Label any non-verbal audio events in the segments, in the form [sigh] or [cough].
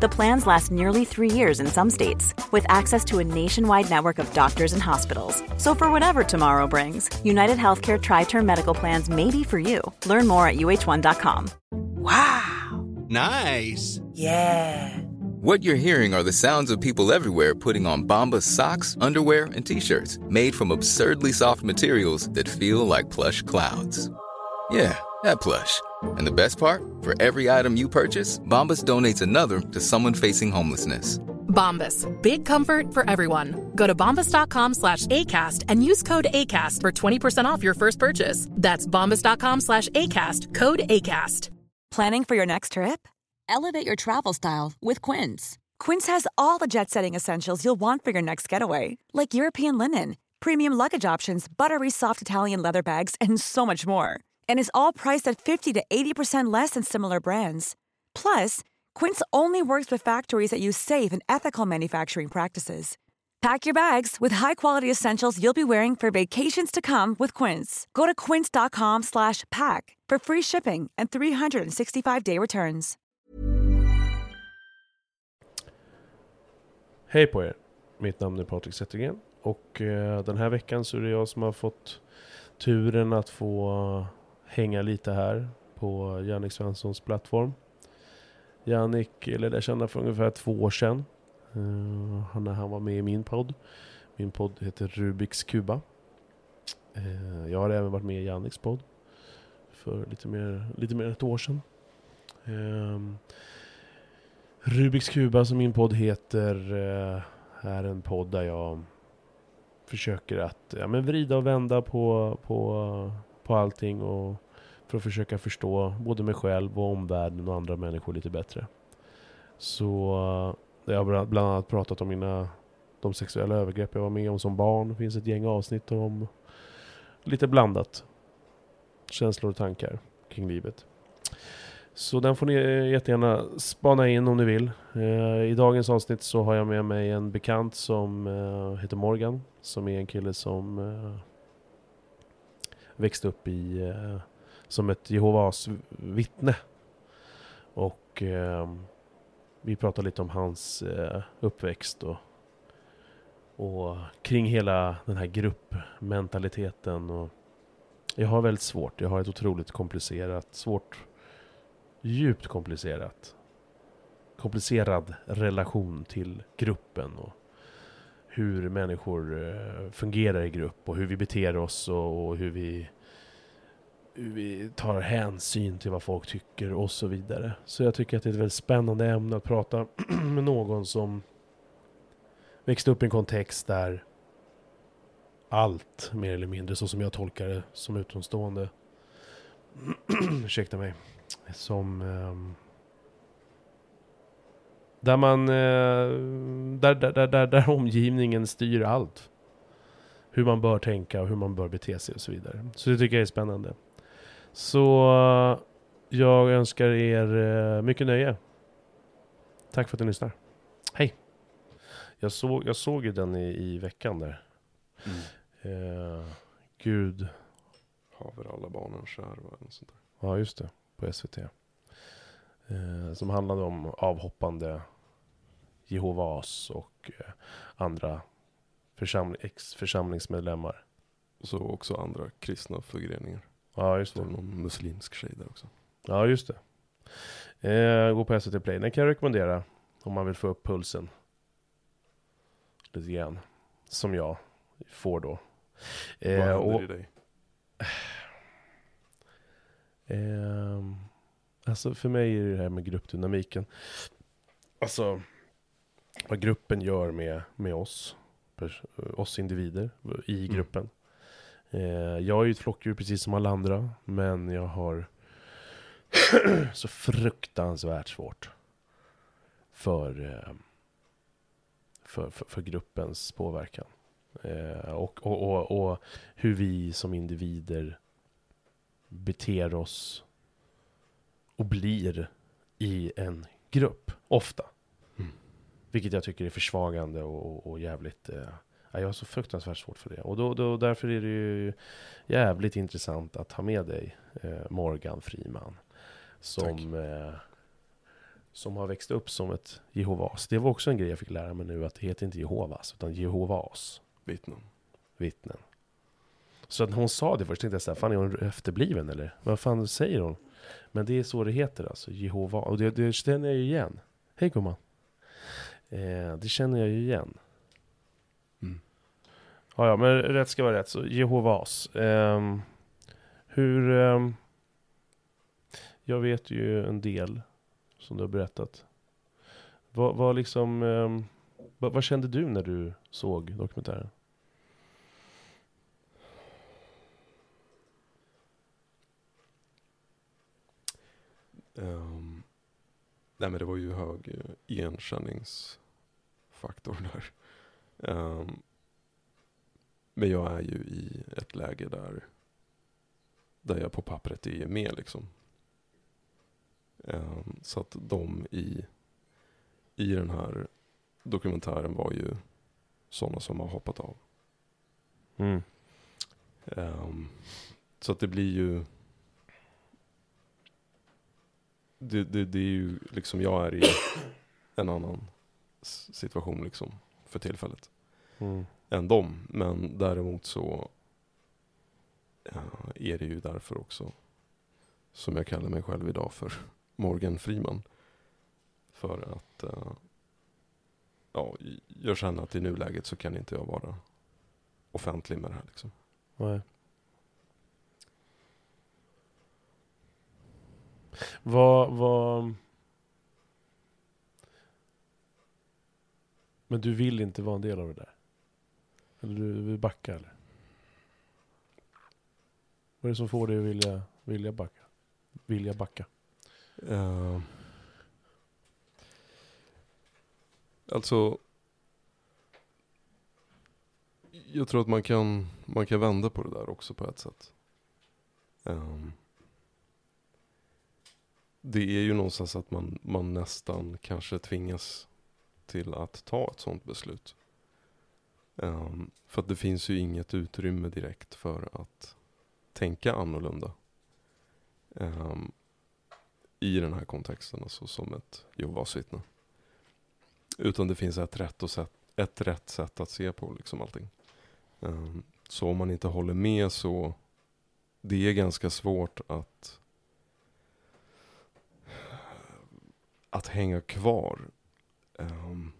The plans last nearly three years in some states, with access to a nationwide network of doctors and hospitals. So, for whatever tomorrow brings, United Healthcare Tri Term Medical Plans may be for you. Learn more at uh1.com. Wow! Nice! Yeah! What you're hearing are the sounds of people everywhere putting on Bombas socks, underwear, and t-shirts made from absurdly soft materials that feel like plush clouds. Yeah, that plush. And the best part? For every item you purchase, Bombas donates another to someone facing homelessness. Bombas. Big comfort for everyone. Go to bombas.com slash ACAST and use code ACAST for 20% off your first purchase. That's bombas.com slash ACAST. Code ACAST. Planning for your next trip? Elevate your travel style with Quince. Quince has all the jet setting essentials you'll want for your next getaway, like European linen, premium luggage options, buttery soft Italian leather bags, and so much more. And is all priced at 50 to 80% less than similar brands. Plus, Quince only works with factories that use safe and ethical manufacturing practices. Pack your bags with high-quality essentials you'll be wearing for vacations to come with Quince. Go to quince.com/pack for free shipping and 365-day returns. Hej på er! Mitt namn är Patrik Zettergren och eh, den här veckan så är det jag som har fått turen att få hänga lite här på Jannik Svenssons plattform. Jannik lärde jag känna för ungefär två år sedan. Uh, han, han var med i min podd. Min podd heter Rubiks Kuba. Uh, jag har även varit med i Janniks podd. För lite mer, lite mer än ett år sedan. Uh, Rubiks Kuba som min podd heter uh, är en podd där jag försöker att ja, men vrida och vända på, på, på allting och för att försöka förstå både mig själv och omvärlden och andra människor lite bättre. Så eh, jag har bland annat pratat om mina, de sexuella övergrepp jag var med om som barn. Det finns ett gäng avsnitt om lite blandat. Känslor och tankar kring livet. Så den får ni eh, jättegärna spana in om ni vill. Eh, I dagens avsnitt så har jag med mig en bekant som heter Morgan. Som är en kille som växte upp i eh, som ett Jehovas vittne. Och eh, vi pratade lite om hans eh, uppväxt och, och kring hela den här gruppmentaliteten. Och jag har väldigt svårt, jag har ett otroligt komplicerat, svårt, djupt komplicerat, komplicerad relation till gruppen. och hur människor eh, fungerar i grupp och hur vi beter oss och, och hur vi hur vi tar hänsyn till vad folk tycker och så vidare. Så jag tycker att det är ett väldigt spännande ämne att prata [clears throat] med någon som växte upp i en kontext där allt, mer eller mindre, så som jag tolkar det som utomstående, [clears throat] ursäkta mig, som um, där man, uh, där, där, där, där, där omgivningen styr allt. Hur man bör tänka och hur man bör bete sig och så vidare. Så det tycker jag är spännande. Så jag önskar er eh, mycket nöje. Tack för att ni lyssnar. Hej! Jag såg, jag såg ju den i, i veckan där. Mm. Eh, Gud. Haver alla barnen kär och sånt där. Ja, just det. På SVT. Eh, som handlade om avhoppande Jehovas och eh, andra församling, ex-församlingsmedlemmar. Så också andra kristna förgreningar. Ja, just det. det någon muslimsk tjej där också. Ja, just det. Eh, gå på SVT Play. Den kan jag rekommendera. Om man vill få upp pulsen. Lite grann. Som jag får då. Eh, Vad händer och, i dig? [sighs] Eh, alltså för mig är det här med gruppdynamiken. Alltså vad gruppen gör med, med oss. Oss individer i mm. gruppen. Mm. Jag är ju ett flockdjur precis som alla andra, men jag har [clears throat] så fruktansvärt svårt för, eh, för, för, för, gruppens påverkan. Eh, och, och, och, och, hur vi som individer beter oss och blir i en grupp, ofta. Mm. Vilket jag tycker är försvagande och, och, och jävligt... Eh, ja, jag har så fruktansvärt svårt för det. Och då, då, därför är det ju jävligt intressant att ha med dig eh, Morgan Friman. Som, eh, som har växt upp som ett Jehovas. Det var också en grej jag fick lära mig nu, att det heter inte Jehovas, utan Jehovas Vittnen. vittnen. Så att när hon sa det först tänkte jag så här, fan är hon efterbliven eller? Vad fan säger hon? Men det är så det heter alltså, Jehova. Och det, det känner jag ju igen. Hej gumman. Eh, det känner jag ju igen. Mm. Ja, ja, men rätt ska vara rätt. Så Jehovas. Ehm, hur... ehm, jag vet ju en del som du har berättat. Vad, vad liksom... ehm, vad, vad kände du när du såg dokumentären? Ehm, nej men det var ju hög eh, igenkänningsfaktor där. Ehm, men jag är ju i ett läge där, där jag på pappret är med liksom. Ehm, så att de i, i den här dokumentären var ju sådana som har hoppat av. Mm. Ehm, så att det blir ju... Det, det, det är ju liksom, jag är i en annan situation liksom för tillfället Mm. än dem. Men däremot så ja, är det ju därför också som jag kallar mig själv idag för Morgan Friman. För att eh, ja, jag känner att i nuläget så kan inte jag vara offentlig med det här liksom. Nej. Vad, vad... Men du vill inte vara en del av det där? Eller du vill backa eller? Vad är det som får dig att vilja, vilja backa? Vilja backa? Uh, alltså, jag tror att man kan, man kan vända på det där också på ett sätt. Um, det är ju någonstans att man, man nästan kanske tvingas till att ta ett sådant beslut. Um, för att det finns ju inget utrymme direkt för att tänka annorlunda. Um, i den här kontexten, alltså som ett Jehovas vittne. Utan det finns ett rätt, och sätt, ett rätt sätt att se på liksom allting. Um, så om man inte håller med så det är ganska svårt att att hänga kvar. Um,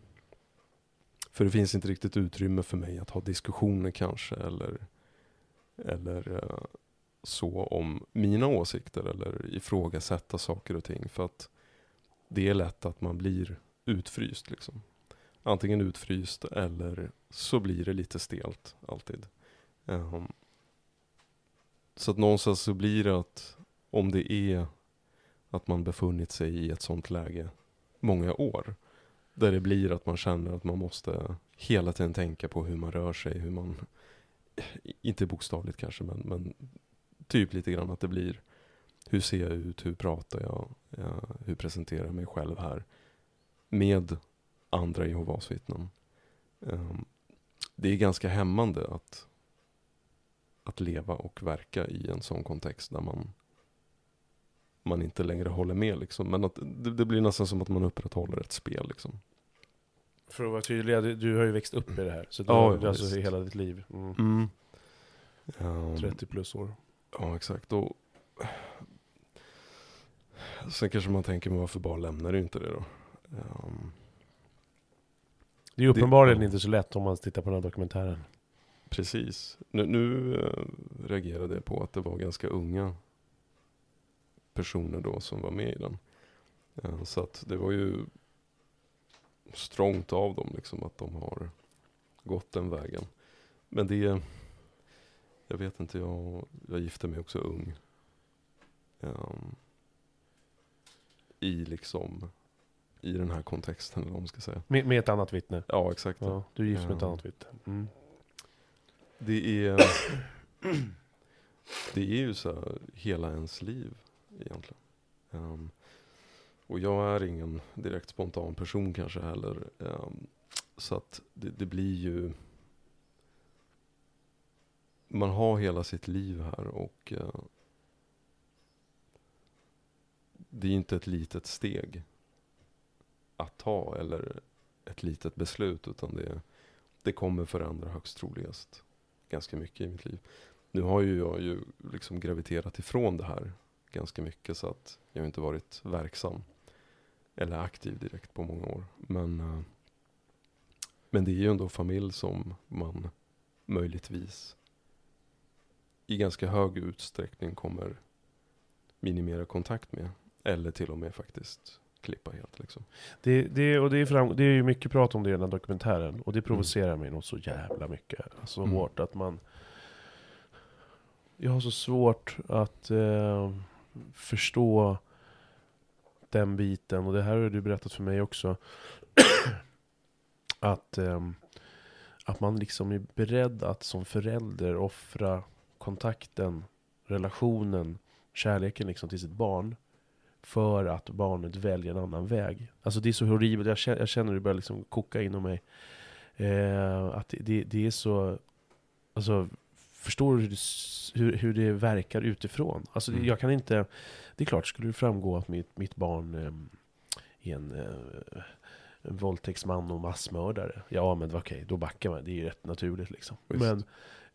för det finns inte riktigt utrymme för mig att ha diskussioner kanske eller, eller uh, så om mina åsikter eller ifrågasätta saker och ting. För att det är lätt att man blir utfryst. Liksom. Antingen utfryst eller så blir det lite stelt alltid. Um, så att någonstans så blir det att om det är att man befunnit sig i ett sånt läge många år. Där det blir att man känner att man måste hela tiden tänka på hur man rör sig, hur man, inte bokstavligt kanske, men, men typ lite grann att det blir hur ser jag ut, hur pratar jag, ja, hur presenterar jag mig själv här med andra Jehovas vittnen. Um, det är ganska hämmande att, att leva och verka i en sån kontext där man, man inte längre håller med. Liksom. Men att det, det blir nästan som att man upprätthåller ett spel. Liksom. För att vara tydlig, du, du har ju växt upp i det här. Så du Ja, har, ja, alltså visst. hela ditt liv. Mm. Mm. Ehm, 30 plus år. Ja, exakt. Och sen kanske man tänker, men varför bara lämnar du inte det då? Ehm, Det är uppenbarligen ja. inte så lätt om man tittar på den här dokumentären. precis. Nu, nu eh, reagerade jag på att det var ganska unga personer då som var med i den. Eh, så att det var ju strångt av dem liksom att de har gått den vägen. Men det, jag vet inte, jag, jag gifte mig också ung. Ehm, I liksom, i den här kontexten eller vad man ska säga. Med, med ett annat vittne. Ja, exakt. Ja, du är gift med ett Ja. annat vittne. Mm. Det är, det är ju så här, hela ens liv egentligen. Um, och jag är ingen direkt spontan person kanske heller. Um, så att det, det blir ju... Man har hela sitt liv här och uh, det är inte ett litet steg att ta eller ett litet beslut utan det, det kommer förändra högst troligast ganska mycket i mitt liv. Nu har ju jag ju liksom graviterat ifrån det här ganska mycket så att jag har inte varit verksam eller aktiv direkt på många år. Men, eh, men det är ju ändå familj som man möjligtvis i ganska hög utsträckning kommer minimera kontakt med. Eller till och med faktiskt klippa helt liksom. Det, det, och det, är fram, det är ju mycket prat om det i den här dokumentären. Och det provocerar mig nog så jävla mycket. Så Mm. hårt att man... Jag har så svårt att eh, förstå den biten. Och det här har du berättat för mig också. [clears throat] att, eh, att man liksom är beredd att som förälder offra kontakten, relationen, kärleken liksom till sitt barn. För att barnet väljer en annan väg. Alltså det är så horribelt, jag känner, jag känner det börjar liksom koka inom mig. Eh, att det, det, det är så... Alltså, förstår du hur det, hur, hur det verkar utifrån? Alltså Mm. jag kan inte... Det är klart, skulle det framgå att mitt, mitt barn eh, är en, eh, våldtäktsman och massmördare. Ja men okej, då backar man. Det är ju rätt naturligt liksom. Visst. Men,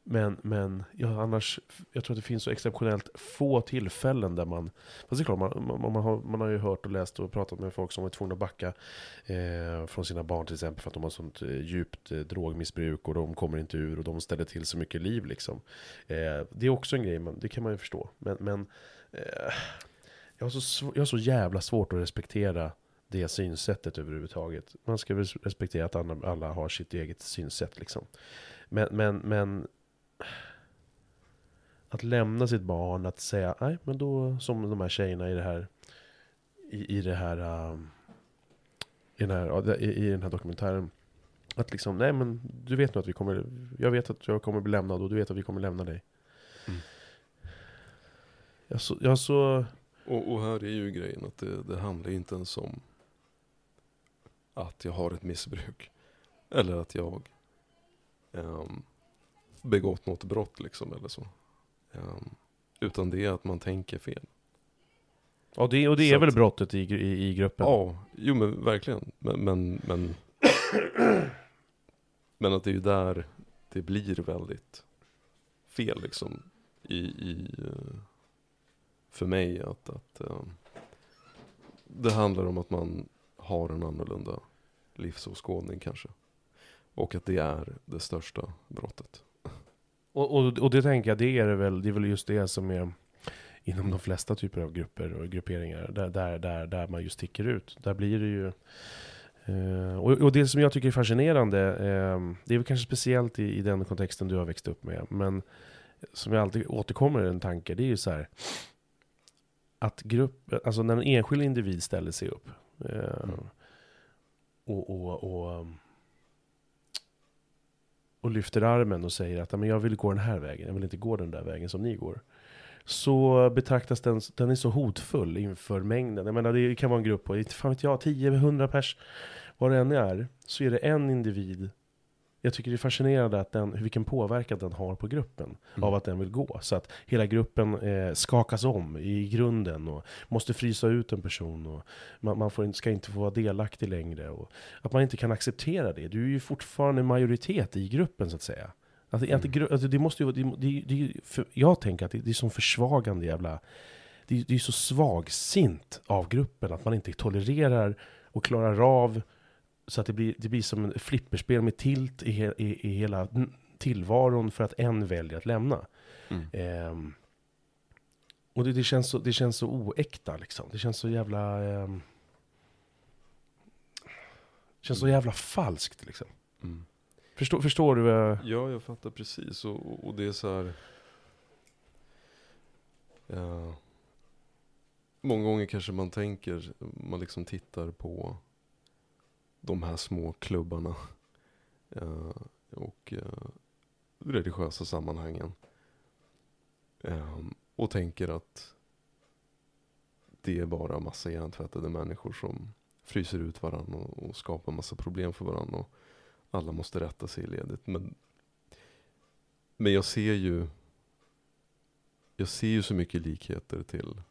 men, men ja, annars, jag tror att det finns så exceptionellt få tillfällen där man... Fast det är klart, man, man, man, har, man har ju hört och läst och pratat med folk som är tvungna att backa eh, från sina barn till exempel för att de har sånt eh, djupt eh, drogmissbruk och de kommer inte ur och de ställer till så mycket liv liksom. Eh, det är också en grej, man, det kan man ju förstå. Men, men eh, jag, har så sv- jag har så jävla svårt att respektera det synsättet överhuvudtaget. Man ska väl respektera att alla, alla har sitt eget synsätt liksom. Men, men, men att lämna sitt barn, att säga nej men då som de här tjejerna i det här i, i det här um, i, den här, i, i den här dokumentären att liksom, nej men du vet nu att vi kommer Jag vet att jag kommer bli lämnad och du vet att vi kommer lämna dig Mm. Jag så, jag så Och, och här är ju grejen att det, det handlar inte ens om att jag har ett missbruk. Eller att jag um, begått något brott liksom eller så. Ehm, utan det är att man tänker fel. Ja det, och det Så är väl att- brottet i, i, i gruppen Ja, jo men verkligen. Men, men, men, [coughs] men att det är ju där det blir väldigt fel liksom. I, i, eh, för mig att, att eh, det handlar om att man har en annorlunda livsåskådning kanske. Och att det är det största brottet. Och, och, och det tänker jag, det är det väl, det är väl just det som är inom de flesta typer av grupper och grupperingar, där, där, där, där man just sticker ut. Där blir det ju... Eh, och, och det som jag tycker är fascinerande, eh, det är väl kanske speciellt i, i den kontexten du har växt upp med, men som jag alltid återkommer i en tanke, det är ju så här att grupp, alltså när en enskild individ ställer sig upp eh, Mm. och, och, och och lyfter armen och säger att men jag vill gå den här vägen, jag vill inte gå den där vägen som ni går. Så betraktas den, den är så hotfull inför mängden. Jag menar det kan vara en grupp på, inte fan vet jag, 10-100 pers, vad det än är. Så är det en individ. Jag tycker det är fascinerande att den, vilken påverkan den har på gruppen. Mm. Av att den vill gå. Så att hela gruppen eh, skakas om i grunden och måste frysa ut en person. Och man, man får, ska inte få vara delaktig längre. Och att man inte kan acceptera det. Du är ju fortfarande majoritet i gruppen så att säga. Att, det- att, det, det måste ju vara, det, det, det, för, jag tänker att det, det är som försvagande jävla... Det, det är så svagsint av gruppen att man inte tolererar och klarar av så att det blir, det blir som en flipperspel med tilt i, he, i, i hela tillvaron för att en väljer att lämna. Mm. Ehm, och det, det, känns så, det känns så oäkta liksom. Det känns så jävla... ehm, känns så jävla falskt liksom. Mm. Förstår, förstår du? jag- Ja, jag fattar precis. Och, och det är så här... Ja, många gånger kanske man tänker, man liksom tittar på de här små klubbarna eh, och eh, religiösa sammanhangen. Eh, och tänker att det är bara massa hjärntvättade människor som fryser ut varandra och, och skapar massa problem för varandra. Och alla måste rätta sig i ledet. Men, men jag ser ju jag ser ju så mycket likheter till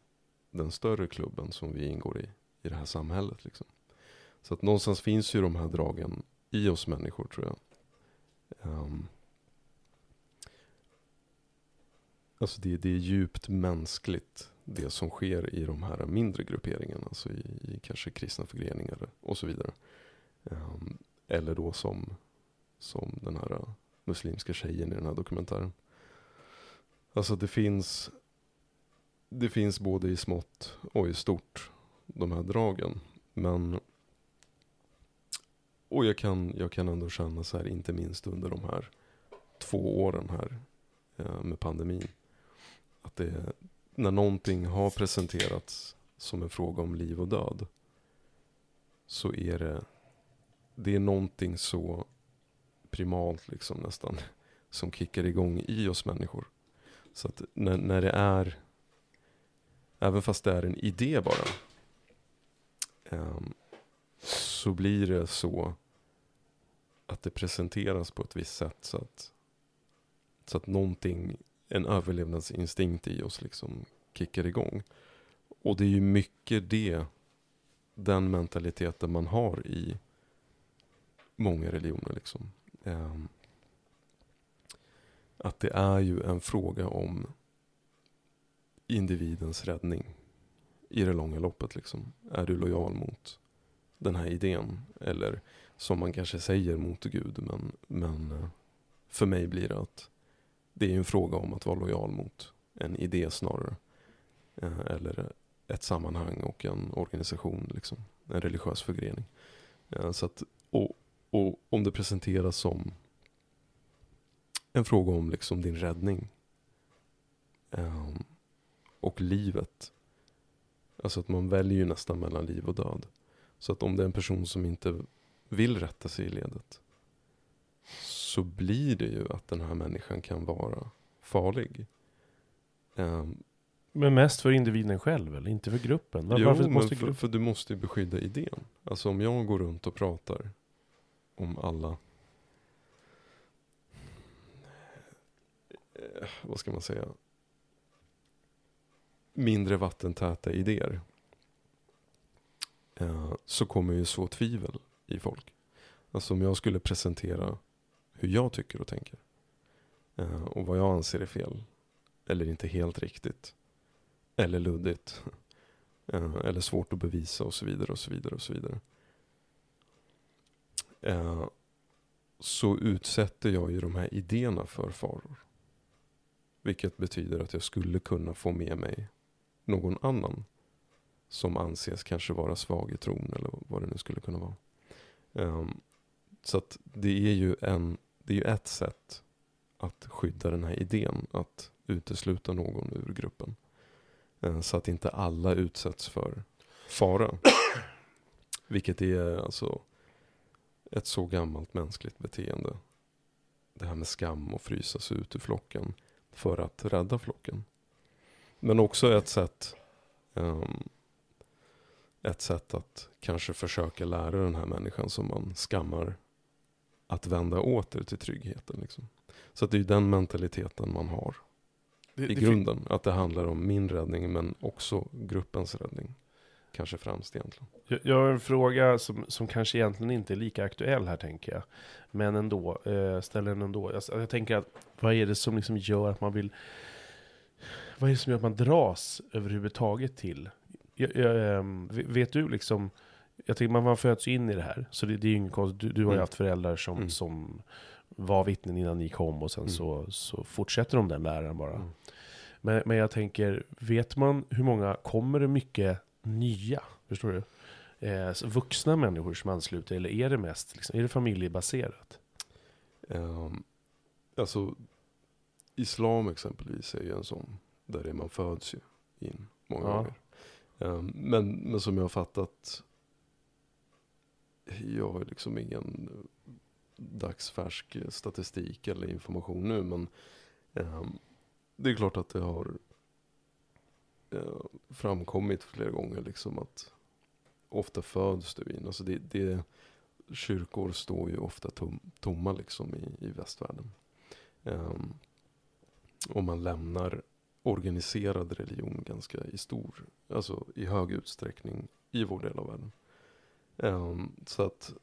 den större klubben som vi ingår i, i det här samhället. Liksom. Så att någonstans finns ju de här dragen i oss människor tror jag. Um, alltså det, det är djupt mänskligt det som sker i de här mindre grupperingarna, alltså i, i kanske kristna förgreningar och så vidare. Um, eller då som, som den här muslimska tjejen i den här dokumentären. Alltså det finns, det finns både i smått och i stort, de här dragen. Men, och jag kan, jag kan ändå känna så här, inte minst under de här två åren här eh, med pandemin. Att det, när någonting har presenterats som en fråga om liv och död. Så är det, det är någonting så primalt liksom nästan. Som kickar igång i oss människor. Så att när, när det är, även fast det är en idé bara. Eh, så blir det så att det presenteras på ett visst sätt. Så att, så att någonting, en överlevnadsinstinkt i oss liksom kickar igång. Och det är ju mycket det, den mentaliteten man har i många religioner. Liksom. Um, att det är ju en fråga om individens räddning i det långa loppet. Liksom. Är du lojal mot den här idén? Eller som man kanske säger mot Gud. Men, men eh, för mig blir det att det är en fråga om att vara lojal mot en idé snarare. Eh, eller ett sammanhang och en organisation, liksom. en religiös förgrening. Eh, så att, och, och om det presenteras som en fråga om liksom din räddning. Ehm, och livet. Alltså att man väljer ju nästan mellan liv och död. Så att om det är en person som inte vill rätta sig i ledet. Så blir det ju att den här människan kan vara farlig. Um, men mest för individen själv eller inte för gruppen? Var, jo, varför men måste för, gruppen? för du måste ju beskydda idén. Alltså om jag går runt och pratar om alla eh, vad ska man säga, mindre vattentäta idéer. Eh, så kommer ju så tvivel i folk. Alltså om jag skulle presentera hur jag tycker och tänker. Eh, och vad jag anser är fel. Eller inte helt riktigt. Eller luddigt. [laughs] Eh, eller svårt att bevisa och så vidare och så vidare och så vidare. Eh, så utsätter jag ju de här idéerna för faror. Vilket betyder att jag skulle kunna få med mig någon annan som anses kanske vara svag i tron eller vad det nu skulle kunna vara. Um, så att det är ju en, det är ju ett sätt att skydda den här idén, att utesluta någon ur gruppen. Uh, så att inte alla utsätts för fara. [coughs] Vilket är alltså ett så gammalt mänskligt beteende. Det här med skam och frysas ut ur flocken för att rädda flocken. Men också ett sätt, um, ett sätt att kanske försöka lära den här människan som man skammar att vända åter till tryggheten. Liksom. Så det är den mentaliteten man har Det- i det grunden. Att det handlar om min räddning men också gruppens räddning. Kanske främst egentligen. Jag, jag har en fråga som, som kanske egentligen inte är lika aktuell här tänker jag. Men ändå, eh, ställer den ändå. Jag, jag tänker att vad är det som liksom gör att man vill... Vad är det som gör att man dras överhuvudtaget till? Jag, jag, ehm, vet du liksom... Jag tänker man, man föds ju in i det här. Så det, det är ju ingen konst. Du, du har ju Mm. haft föräldrar som, Mm. som var vittnen innan ni kom och sen Mm. så, så fortsätter de den läran bara. Mm. Men, men jag tänker, vet man hur många, kommer det mycket nya? Förstår du? Eh, vuxna människor som ansluter, eller är det mest, liksom, är det familjebaserat? Um, alltså, islam exempelvis är ju en sån. Där är man föds ju in många Ja. gånger. Ehm, men, men som jag har fattat. Jag har liksom ingen dagsfärsk statistik eller information nu. Men ehm, det är klart att det har eh, framkommit flera gånger liksom att ofta föds du in, alltså det, det kyrkor står ju ofta tom, tomma liksom i, i västvärlden. Um, och man lämnar organiserad religion ganska i stor, alltså i hög utsträckning i vår del av världen. Um, så att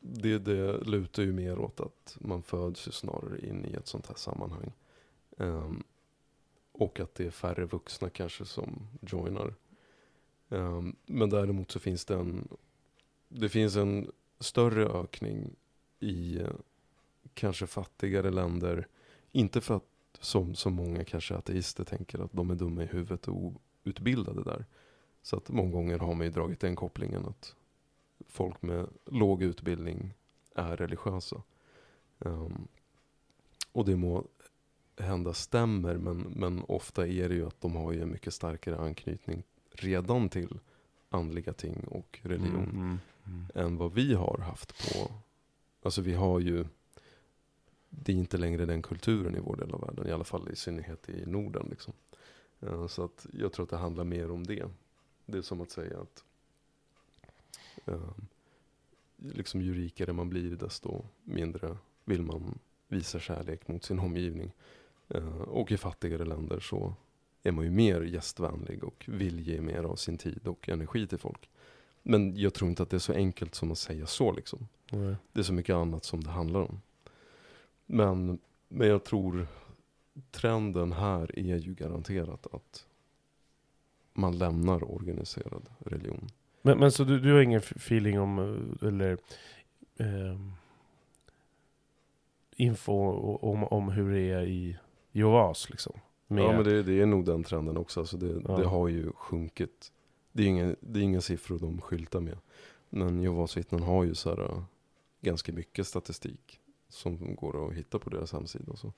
det, det lutar ju mer åt att man föds ju snarare in i ett sånt här sammanhang. Um, och att det är färre vuxna kanske som joinar. Um, men däremot så finns det en, det finns en större ökning i eh, kanske fattigare länder. Inte för att som, som många kanske ateister tänker att de är dumma i huvudet och outbildade där. Så att många gånger har man ju dragit den kopplingen att folk med låg utbildning är religiösa. Um, och det må hända stämmer, men, men ofta är det ju att de har ju en mycket starkare anknytning redan till andliga ting och religion Mm, mm, mm. än vad vi har haft på... Alltså vi har ju... Det är inte längre den kulturen i vår del av världen, i alla fall i synnerhet i Norden. Liksom. Eh, Så att jag tror att det handlar mer om det. Det är som att säga att eh, liksom ju rikare man blir desto mindre vill man visa kärlek mot sin omgivning. Eh, och i fattigare länder så är man ju mer gästvänlig och vill ge mer av sin tid och energi till folk. Men jag tror inte att det är så enkelt som att säga så liksom. Nej. Det är så mycket annat som det handlar om. Men, men jag tror trenden här är ju garanterat att man lämnar organiserad religion. Men, men så du, du har ingen feeling om, eh, eller ehm, info om, om hur det är i Jehovas liksom? Med, Ja men det, det är nog den trenden också. Alltså det, Ja. det har ju sjunkit. Det är, inga, det är inga siffror de skyltar med. Men Jehovas vittnen har ju så här, äh, ganska mycket statistik som går att hitta på deras hemsida. Och så.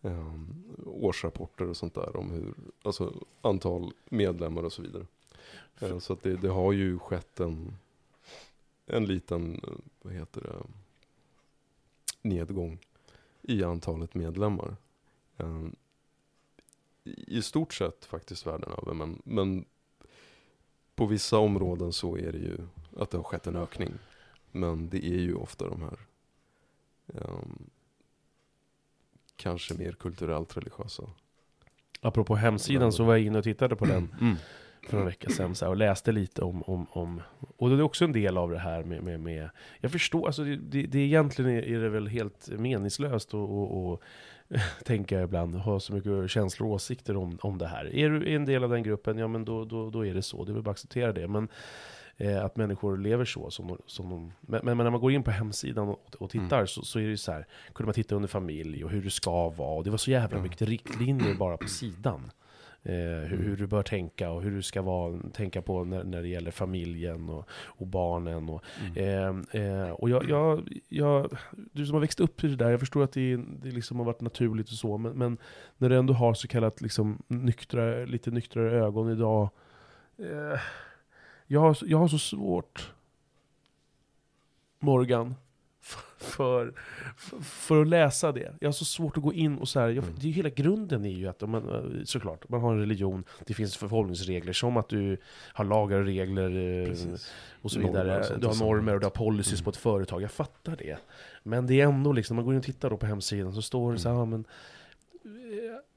Um, årsrapporter och sånt där om hur, alltså antal medlemmar och så vidare. Uh, så att det, det har ju skett en, en liten, vad heter det, nedgång i antalet medlemmar. Um, i stort sett faktiskt världen över. Men, men på vissa områden så är det ju att det har skett en ökning. Men det är ju ofta de här ehm, kanske mer kulturellt religiösa. Apropå hemsidan så var jag inne och tittade på den Mm. för en vecka sedan så här, och läste lite om, om, om och det är också en del av det här med, med, med jag förstår, alltså det, det, det egentligen är, är det väl helt meningslöst att och, [laughs] och, tänka ibland, ha så mycket känslor och åsikter om, om det här. Är du en del av den gruppen, ja men då, då, då är det så, det är väl bara att acceptera det. Men eh, att människor lever så, som, som de, men, men när man går in på hemsidan och, och tittar så, så är det ju så här, kunde man titta under familj och hur det ska vara, och det var så jävla Ja. mycket riktlinjer bara på sidan. Eh, hur, hur du bör tänka och hur du ska vara, tänka på när, när det gäller familjen och, och barnen. Och, Mm. eh, eh, och jag, jag, jag, du som har växt upp i det där, jag förstår att det, det liksom har varit naturligt och så, men, men när du ändå har så kallat liksom nyktra, lite nyktrare ögon idag. Jag, har, jag har så svårt, Morgan, för, för, för att läsa det. Jag har så svårt att gå in och så här, jag, Mm. det är hela grunden är ju att man, eh, såklart, man har en religion, det finns förhållningsregler, som att du har lagar och regler eh, Precis. och så Normer vidare. och Du har normer och du har policies Mm. på ett företag, jag fattar det. Men det är ändå liksom, man går in och tittar då på hemsidan så står det så här, Mm. men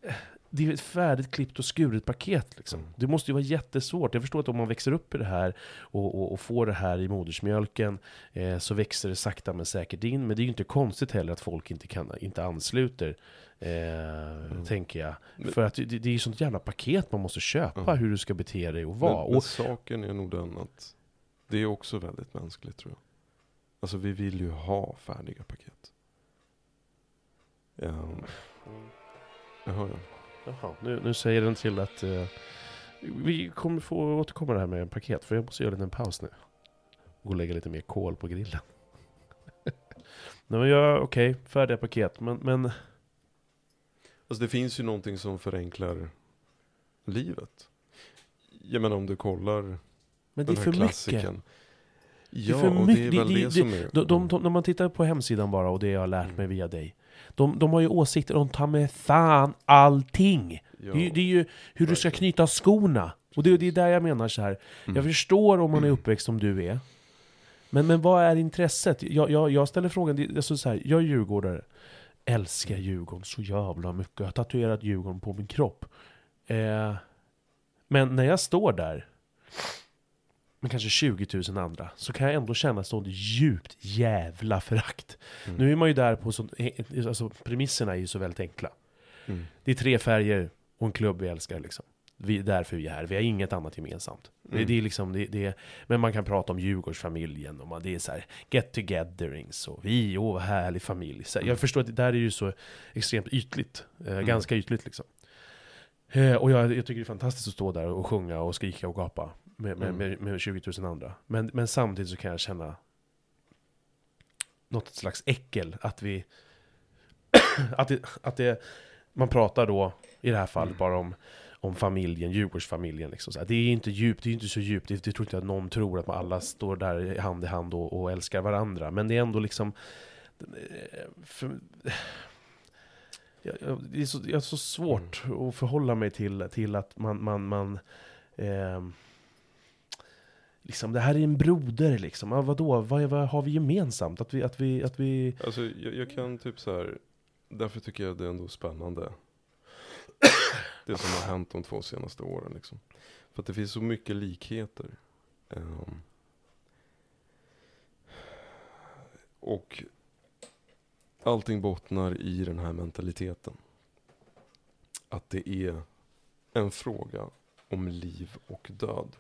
eh, det är ett färdigt klippt och skuret paket. Liksom. Mm. Det måste ju vara jättesvårt. Jag förstår att om man växer upp i det här och, och, och får det här i modersmjölken eh, så växer det sakta men säkert in. Men det är ju inte konstigt heller att folk inte, kan, inte ansluter, eh, tänker jag. Men- För att det, det är ju sånt jävla paket man måste köpa, Ja. hur du ska bete dig och vara. Men, men och, saken är nog den att det är också väldigt mänskligt tror jag. Alltså vi vill ju ha färdiga paket. Um, jag hör den. Jaha, nu, nu säger den till att eh, vi kommer få återkomma det här med en paket, för jag måste göra en liten paus nu. Gå och lägga lite mer kol på grillen. [laughs] Nej men jag, okej, färdiga paket, men, men Alltså det finns ju någonting som förenklar livet. Jag menar om du kollar Men det är den här för mycket. klassikern. är Ja, för och mycket. det är Det- väl det, det- som är... De, de, de, när man tittar på hemsidan bara och det jag har lärt mig via dig. De, de har ju åsikter om ta med fan allting. Ja. Det, är, det är ju hur du ska knyta skorna. Och det, det är där jag menar så här. Mm. Jag förstår om man är uppväxt som du är. Men, men vad är intresset? Jag, jag, jag ställer frågan, alltså så här, jag är djurgårdare. Älskar Djurgården så jävla mycket. Jag har tatuerat Djurgården på min kropp. Eh, men när jag står där med kanske 20 000 andra, så kan jag ändå känna sånt djupt jävla förakt. Mm. Nu är man ju där på sånt, eh, alltså premisserna är ju så väldigt enkla. Mm. Det är tre färger och en klubb vi älskar liksom. Vi, därför vi är här, vi har inget annat gemensamt. Det, Mm. det är liksom, det, det, men man kan prata om Djurgårdsfamiljen och man, det är så här get-togetherings och vi, åh vad härlig familj. Här, Jag förstår att det där är ju så extremt ytligt, eh, Mm. ganska ytligt liksom. Eh, och jag, jag tycker det är fantastiskt att stå där och sjunga och skrika och gapa med, med, Mm. med, med 20 000 andra. Men, men samtidigt så kan jag känna något slags äckel att vi... [clears throat] att det, att det, man pratar då, i det här fallet, Mm. bara om, om familjen, Djurgårdsfamiljen. Liksom. Det är inte djupt, det är inte så djupt, det, det tror inte att någon tror att man alla står där hand i hand och, och älskar varandra. Men det är ändå liksom... eh, För, [sighs] jag, jag, det är så, jag har så svårt att förhålla mig till, till att man... man, man ehm, liksom, det här är en broder liksom. Ah, vadå? Vad, vad har vi gemensamt? Att vi... Att vi, att vi Alltså jag, jag kan typ så här. därför tycker jag det är ändå spännande. [coughs] det som har hänt de två senaste åren liksom. För att det finns så mycket likheter. Um, och allting bottnar i den här mentaliteten. Att det är en fråga om liv och död.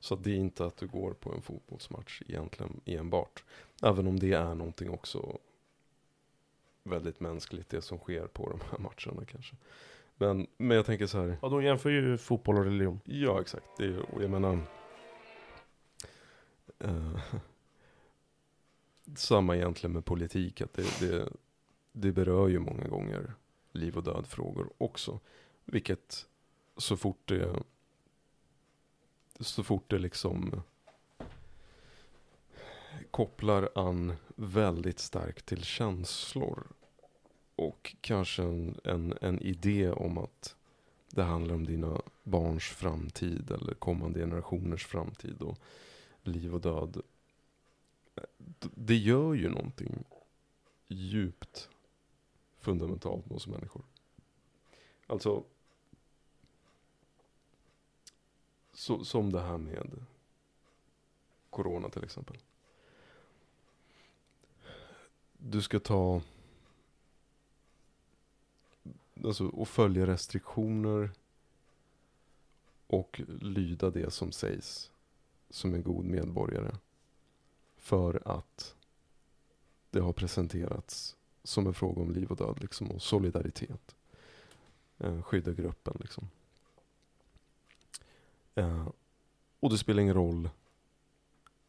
Så det är inte att du går på en fotbollsmatch egentligen enbart. Även om det är någonting också väldigt mänskligt det som sker på de här matcherna kanske. Men, men jag tänker så här. Ja, de jämför ju fotboll och religion. Ja, exakt. Det är, och jag menar... eh, samma egentligen med politik. Att det, det, det berör ju många gånger liv och död frågor också. Vilket så fort det så fort det liksom kopplar an väldigt starkt till känslor och kanske en, en, en idé om att det handlar om dina barns framtid eller kommande generationers framtid och liv och död. Det gör ju någonting djupt fundamentalt med oss människor. Alltså, så, som det här med corona till exempel. Du ska ta alltså, och följa restriktioner och lyda det som sägs som en god medborgare. För att det har presenterats som en fråga om liv och död liksom, och solidaritet. Eh, skydda gruppen liksom. Eh, och det spelar ingen roll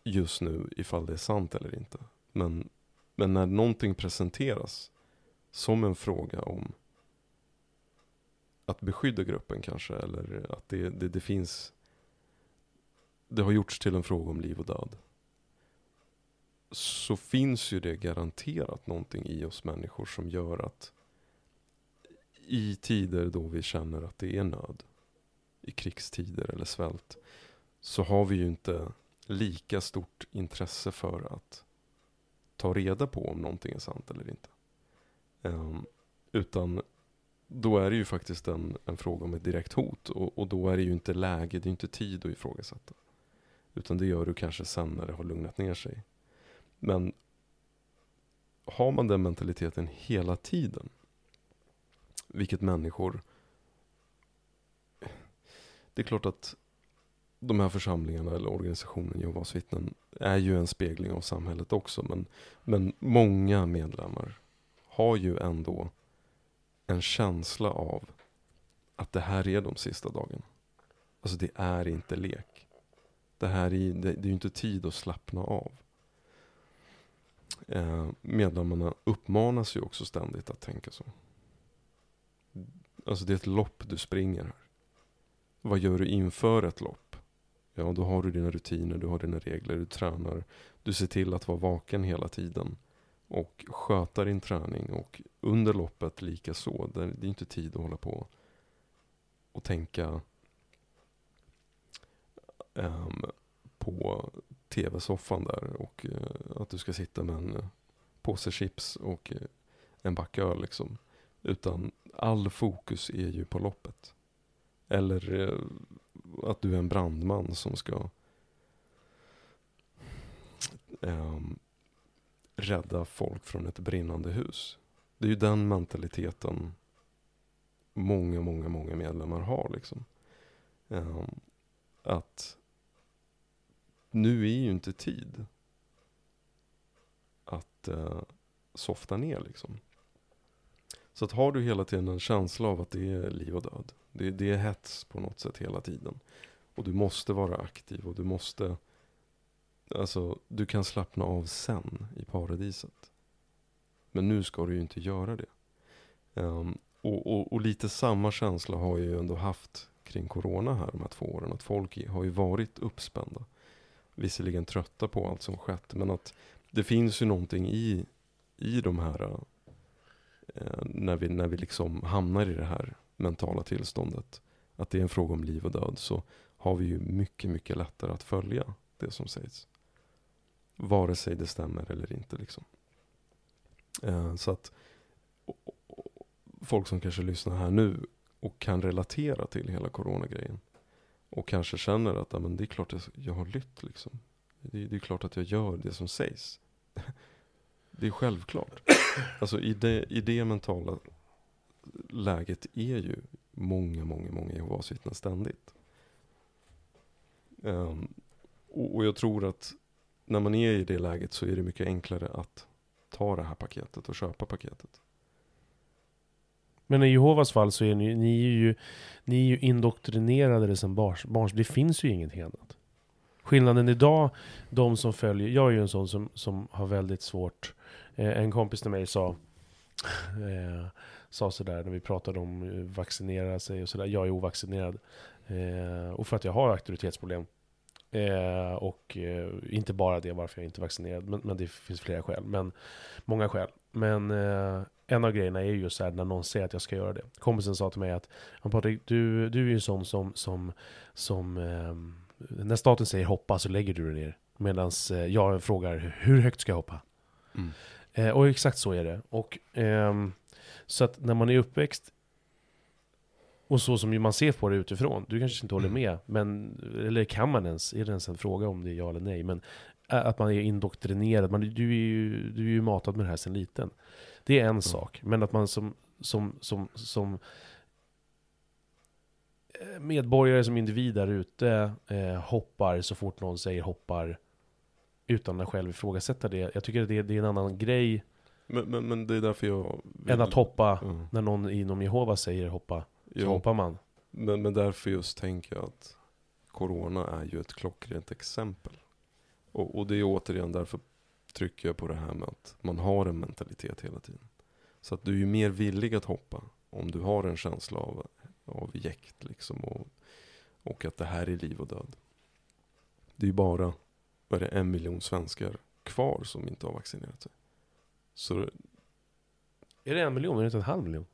just nu ifall det är sant eller inte. Men, men när någonting presenteras som en fråga om att beskydda gruppen kanske, eller att det, det, det finns det har gjorts till en fråga om liv och död. Så finns ju det garanterat någonting i oss människor som gör att i tider då vi känner att det är nöd, i krigstider eller svält, så har vi ju inte lika stort intresse för att ta reda på om någonting är sant eller inte. Um, utan då är det ju faktiskt en, en fråga om ett direkt hot och, och då är det ju inte läge, det är inte tid att ifrågasätta. Utan det gör du kanske sen när det har lugnat ner sig. Men har man den mentaliteten hela tiden, vilket människor... Det är klart att de här församlingarna eller organisationen Jehovas vittnen är ju en spegling av samhället också. Men, men många medlemmar har ju ändå en känsla av att det här är de sista dagarna. Alltså det är inte lek. Det här är, det, det är ju inte tid att slappna av. Eh, medlemmarna uppmanas ju också ständigt att tänka så. Alltså det är ett lopp du springer här. Vad gör du inför ett lopp? Ja, då har du dina rutiner, du har dina regler, du tränar. Du ser till att vara vaken hela tiden. Och sköta din träning. Och under loppet lika så. Det är inte tid att hålla på och tänka um, på tv-soffan där och uh, att du ska sitta med en eh, påse chips och uh, en back öl liksom. Utan all fokus är ju på loppet. Eller eh, att du är en brandman som ska ehm, rädda folk från ett brinnande hus. Det är ju den mentaliteten många, många, många medlemmar har. Liksom. Ehm, att nu är ju inte tid att uh, softa ner liksom. Så att har du hela tiden en känsla av att det är liv och död. Det, det är hets på något sätt hela tiden. Och du måste vara aktiv och du måste Alltså, du kan slappna av sen i paradiset. Men nu ska du ju inte göra det. Um, och, och, och, lite samma känsla har jag ju ändå haft kring corona här de här två åren. Att folk har ju varit uppspända. Visserligen trötta på allt som skett. Men att det finns ju någonting i, i de här, Eh, när, vi, när vi liksom hamnar i det här mentala tillståndet. Att det är en fråga om liv och död. Så har vi ju mycket, mycket lättare att följa det som sägs. Vare sig det stämmer eller inte. Liksom. Eh, så att folk som kanske lyssnar här nu och kan relatera till hela coronagrejen. Och kanske känner att men det är klart att jag har lytt. Liksom. Det, det är klart att jag gör det som sägs. [laughs] Det är självklart. Alltså i det, i det mentala läget är ju många, många, många Jehovas vittnen ständigt. Um, och, och jag tror att när man är i det läget så är det mycket enklare att ta det här paketet och köpa paketet. Men i Jehovas fall så är ni, ni, är, ju, ni är ju indoktrinerade sen barns, barns. Det finns ju ingenting annat. Skillnaden idag, de som följer, jag är ju en sån som, som har väldigt svårt. Eh, en kompis till mig sa, eh, sa sådär när vi pratade om att vaccinera sig och sådär. Jag är ovaccinerad. Eh, och för att jag har auktoritetsproblem. Eh, och eh, inte bara det varför jag inte är vaccinerad, men, men, det finns flera skäl. Men många skäl. Men eh, en av grejerna är ju just här när någon säger att jag ska göra det. Kompisen sa till mig att Patrik, du, du är ju en sån som, som, som när staten säger hoppa så lägger du dig ner. Medan jag frågar hur högt ska jag hoppa? Mm. Eh, och exakt så är det. Och, ehm, så att när man är uppväxt och så som man ser på det utifrån, du kanske inte håller mm. med, men, eller kan man ens, är det ens en fråga om det är ja eller nej, men att man är indoktrinerad, man, du, är ju, du är ju matad med det här sedan liten. Det är en mm. sak, men att man som, som, som, som eh, medborgare, som individ där ute, eh, hoppar så fort någon säger hoppar, utan att själv ifrågasätta det. Jag tycker att det, det är en annan grej. Men, men, men det är därför jag... Vill... Än att hoppa, mm. när någon inom Jehova säger hoppa. Så jo. hoppar man. Men, men därför just tänker jag att Corona är ju ett klockrent exempel. Och, och det är återigen därför trycker jag på det här med att man har en mentalitet hela tiden. Så att du är ju mer villig att hoppa om du har en känsla av, av jäkt liksom och, och att det här är liv och död. Det är ju bara, vad är det, en miljon svenskar kvar som inte har vaccinerat sig. Så är det en miljon? Är det inte en halv miljon?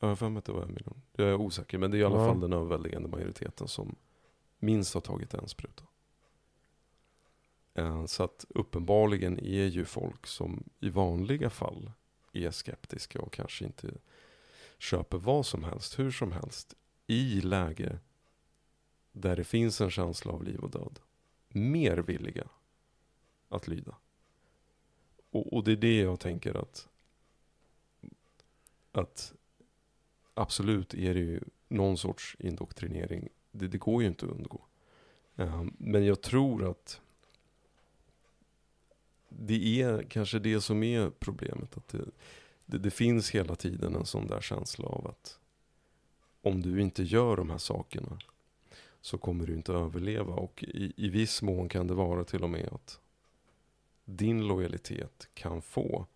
Jag har för mig att det var en miljon. Jag är osäker, men det är i alla ja. fall den överväldigande majoriteten som minst har tagit en spruta. Eh, så att uppenbarligen är ju folk som i vanliga fall är skeptiska och kanske inte köper vad som helst, hur som helst, i läge där det finns en känsla av liv och död, mer villiga att lyda. Och, och det är det jag tänker att, att absolut är det ju någon sorts indoktrinering. Det, det går ju inte att undgå. Um, men jag tror att det är kanske det som är problemet. Att det, det, det, finns hela tiden en sån där känsla av att om du inte gör de här sakerna så kommer du inte överleva. Och i, i viss mån kan det vara till och med att din lojalitet kan få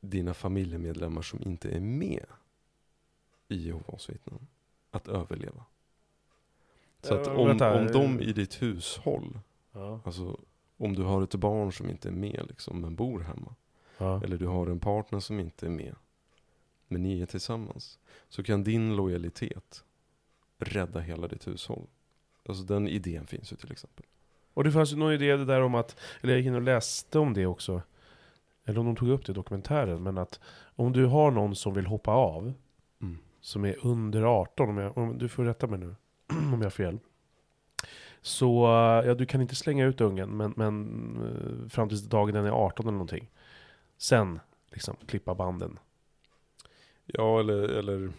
dina familjemedlemmar som inte är med i Jehovas vittnen att överleva. Så att om, om de i ditt hushåll, ja. alltså om du har ett barn som inte är med liksom, men bor hemma. Ja. Eller du har en partner som inte är med. men ni är tillsammans, så kan din lojalitet rädda hela ditt hushåll. Alltså den idén finns ju till exempel. Och det fanns ju någon idé där om att, eller jag gick in och läste om det också, eller om de tog upp det i dokumentären, men att om du har någon som vill hoppa av, Mm. som är under 18, om jag, om, du får rätta mig nu [clears throat] om jag har fel. Så, ja du kan inte slänga ut ungen, men, men eh, fram tills dagen den är 18 eller någonting. Sen, liksom, klippa banden. Ja, eller, eller...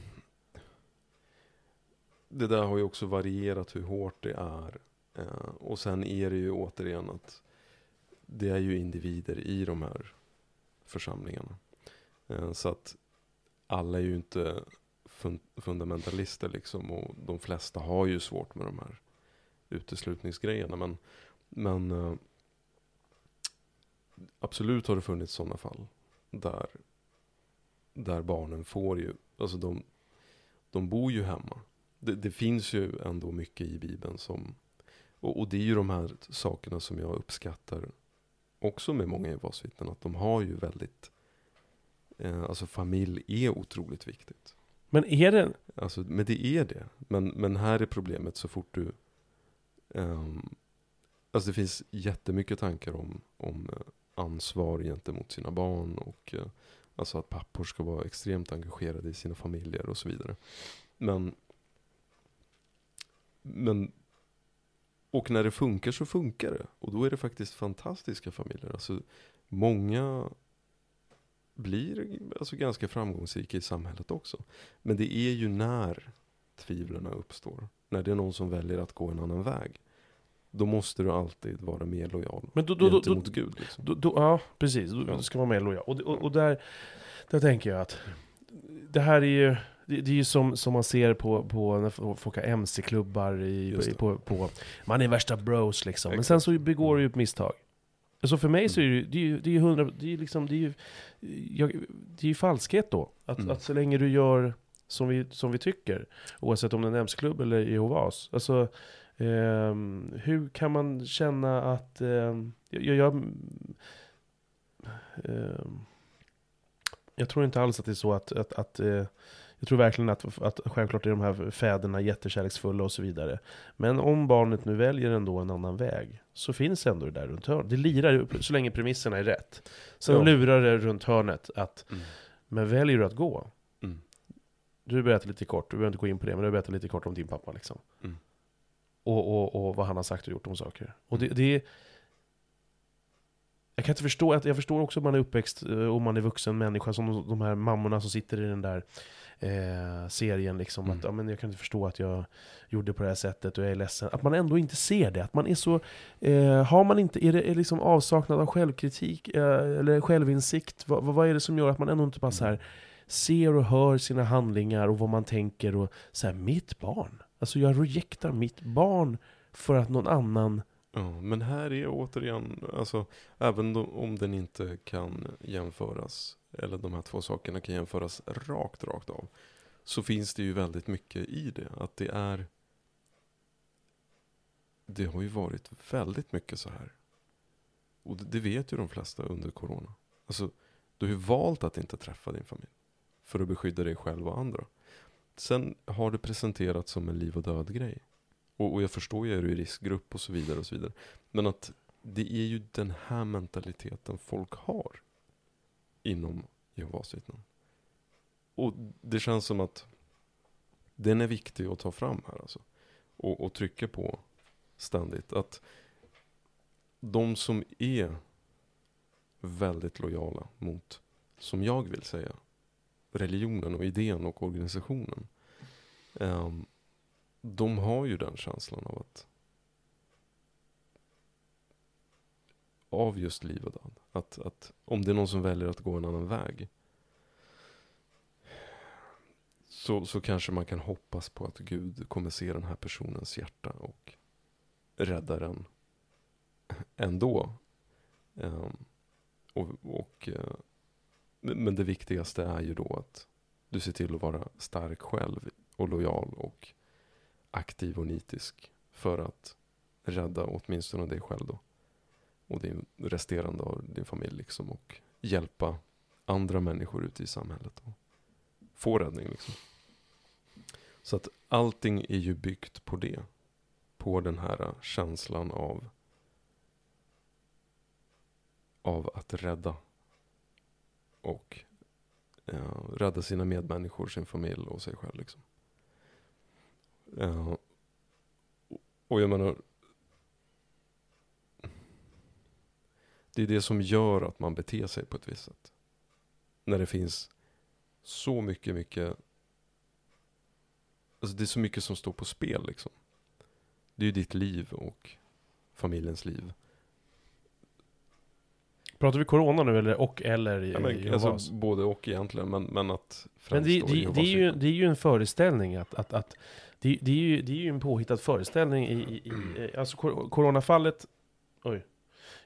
Det där har ju också varierat hur hårt det är. Eh, och sen är det ju återigen att det är ju individer i de här församlingarna. Eh, så att alla är ju inte fun fundamentalister liksom. Och de flesta har ju svårt med de här uteslutningsgrejerna. Men, men eh, absolut har det funnits sådana fall. Där, där barnen får ju, alltså de, de bor ju hemma. Det, det finns ju ändå mycket i Bibeln som, och, och det är ju de här sakerna som jag uppskattar också med många Jehovas-vittnen. Att de har ju väldigt, eh, alltså familj är otroligt viktigt. Men är det, Alltså, men det är det. Men, men här är problemet så fort du... ehm, alltså det finns jättemycket tankar om, om eh, ansvar gentemot sina barn och eh, alltså att pappor ska vara extremt engagerade i sina familjer och så vidare. Men... Men... Och när det funkar så funkar det. Och då är det faktiskt fantastiska familjer. Alltså många blir alltså ganska framgångsrika i samhället också. Men det är ju när tvivlen uppstår. När det är någon som väljer att gå en annan väg. Då måste du alltid vara mer lojal men då, då, gentemot då, Gud. Liksom. då, då, ja precis, då Ja. ska vara med lojal. Och, och, och där, där tänker jag att det här är ju, det, det är ju som, som man ser på, på när folk har MC-klubbar i, på, på, man är värsta bros liksom. Men Exakt. sen så begår du ju ett misstag. Alltså för mig så är det ju, det är ju, det är ju hundra, det är liksom, det är ju, jag, det är ju falskhet då. Att, Mm. att så länge du gör som vi, som vi tycker, oavsett om det är en MC-klubb eller Jehovas. Alltså, ehm, hur kan man känna att, ehm, jag, jag, ehm, jag tror inte alls att det är så att, att, att eh, jag tror verkligen att, att självklart är de här fäderna jättekärleksfulla och så vidare. Men om barnet nu väljer ändå en annan väg, så finns ändå det där runt hörnet. Det lirar ju så länge premisserna är rätt. Sen Ja. lurar det runt hörnet att, Mm. men väljer du att gå? Mm. Du berättar lite kort, du behöver inte gå in på det, men du berättar lite kort om din pappa liksom. Mm. Och, och, och vad han har sagt och gjort om saker. Och det, Mm. det är... Jag kan inte förstå, jag förstår också om man är uppväxt eh, och man är vuxen människa, som de här mammorna som sitter i den där eh, serien liksom. Mm. Att ja, men jag kan inte förstå att jag gjorde på det här sättet och jag är ledsen. Att man ändå inte ser det. Att man är så... Eh, har man inte, är det är liksom avsaknad av självkritik eh, eller självinsikt? Vad, vad, vad är det som gör att man ändå inte bara så här ser och hör sina handlingar och vad man tänker och så här, mitt barn. Alltså jag rejectar mitt barn för att någon annan... Ja, men här är återigen, alltså, även då, om den inte kan jämföras, eller de här två sakerna kan jämföras rakt, rakt av, så finns det ju väldigt mycket i det. Att det är, det har ju varit väldigt mycket så här. Och det, det vet ju de flesta under corona. Alltså, du har ju valt att inte träffa din familj, för att beskydda dig själv och andra. Sen har det presenterats som en liv och död grej. Och, och jag förstår ju, är du i riskgrupp och så vidare och så vidare. Men att det är ju den här mentaliteten folk har inom Jehovas vittnen. Och det känns som att den är viktig att ta fram här alltså. Och, och trycka på ständigt. Att de som är väldigt lojala mot, som jag vill säga, religionen och idén och organisationen. Um, de har ju den känslan av att av just liv och död. Att, att om det är någon som väljer att gå en annan väg så, så kanske man kan hoppas på att Gud kommer se den här personens hjärta och rädda den ändå. Um, och, och, men men det viktigaste är ju då att du ser till att vara stark själv och lojal och aktiv och nitisk för att rädda åtminstone dig själv då. Och din resterande av din familj liksom och hjälpa andra människor ute i samhället. Och få räddning. Liksom. Så att allting är ju byggt på det. På den här känslan av av att rädda. Och eh, rädda sina medmänniskor, sin familj och sig själv. Liksom. Och jag menar, det är det som gör att man beter sig på ett visst sätt. När det finns så mycket, mycket Alltså det är så mycket som står på spel liksom. Det är ju ditt liv och familjens liv. Pratar vi corona nu eller och eller Ja, men, Jehovas? alltså, både och egentligen, men, men att Men det, det, det, är ju, det är ju en föreställning att, att, att det, det, är ju, det är ju en påhittad föreställning i, i, i [clears throat] alltså cor- coronafallet, oj.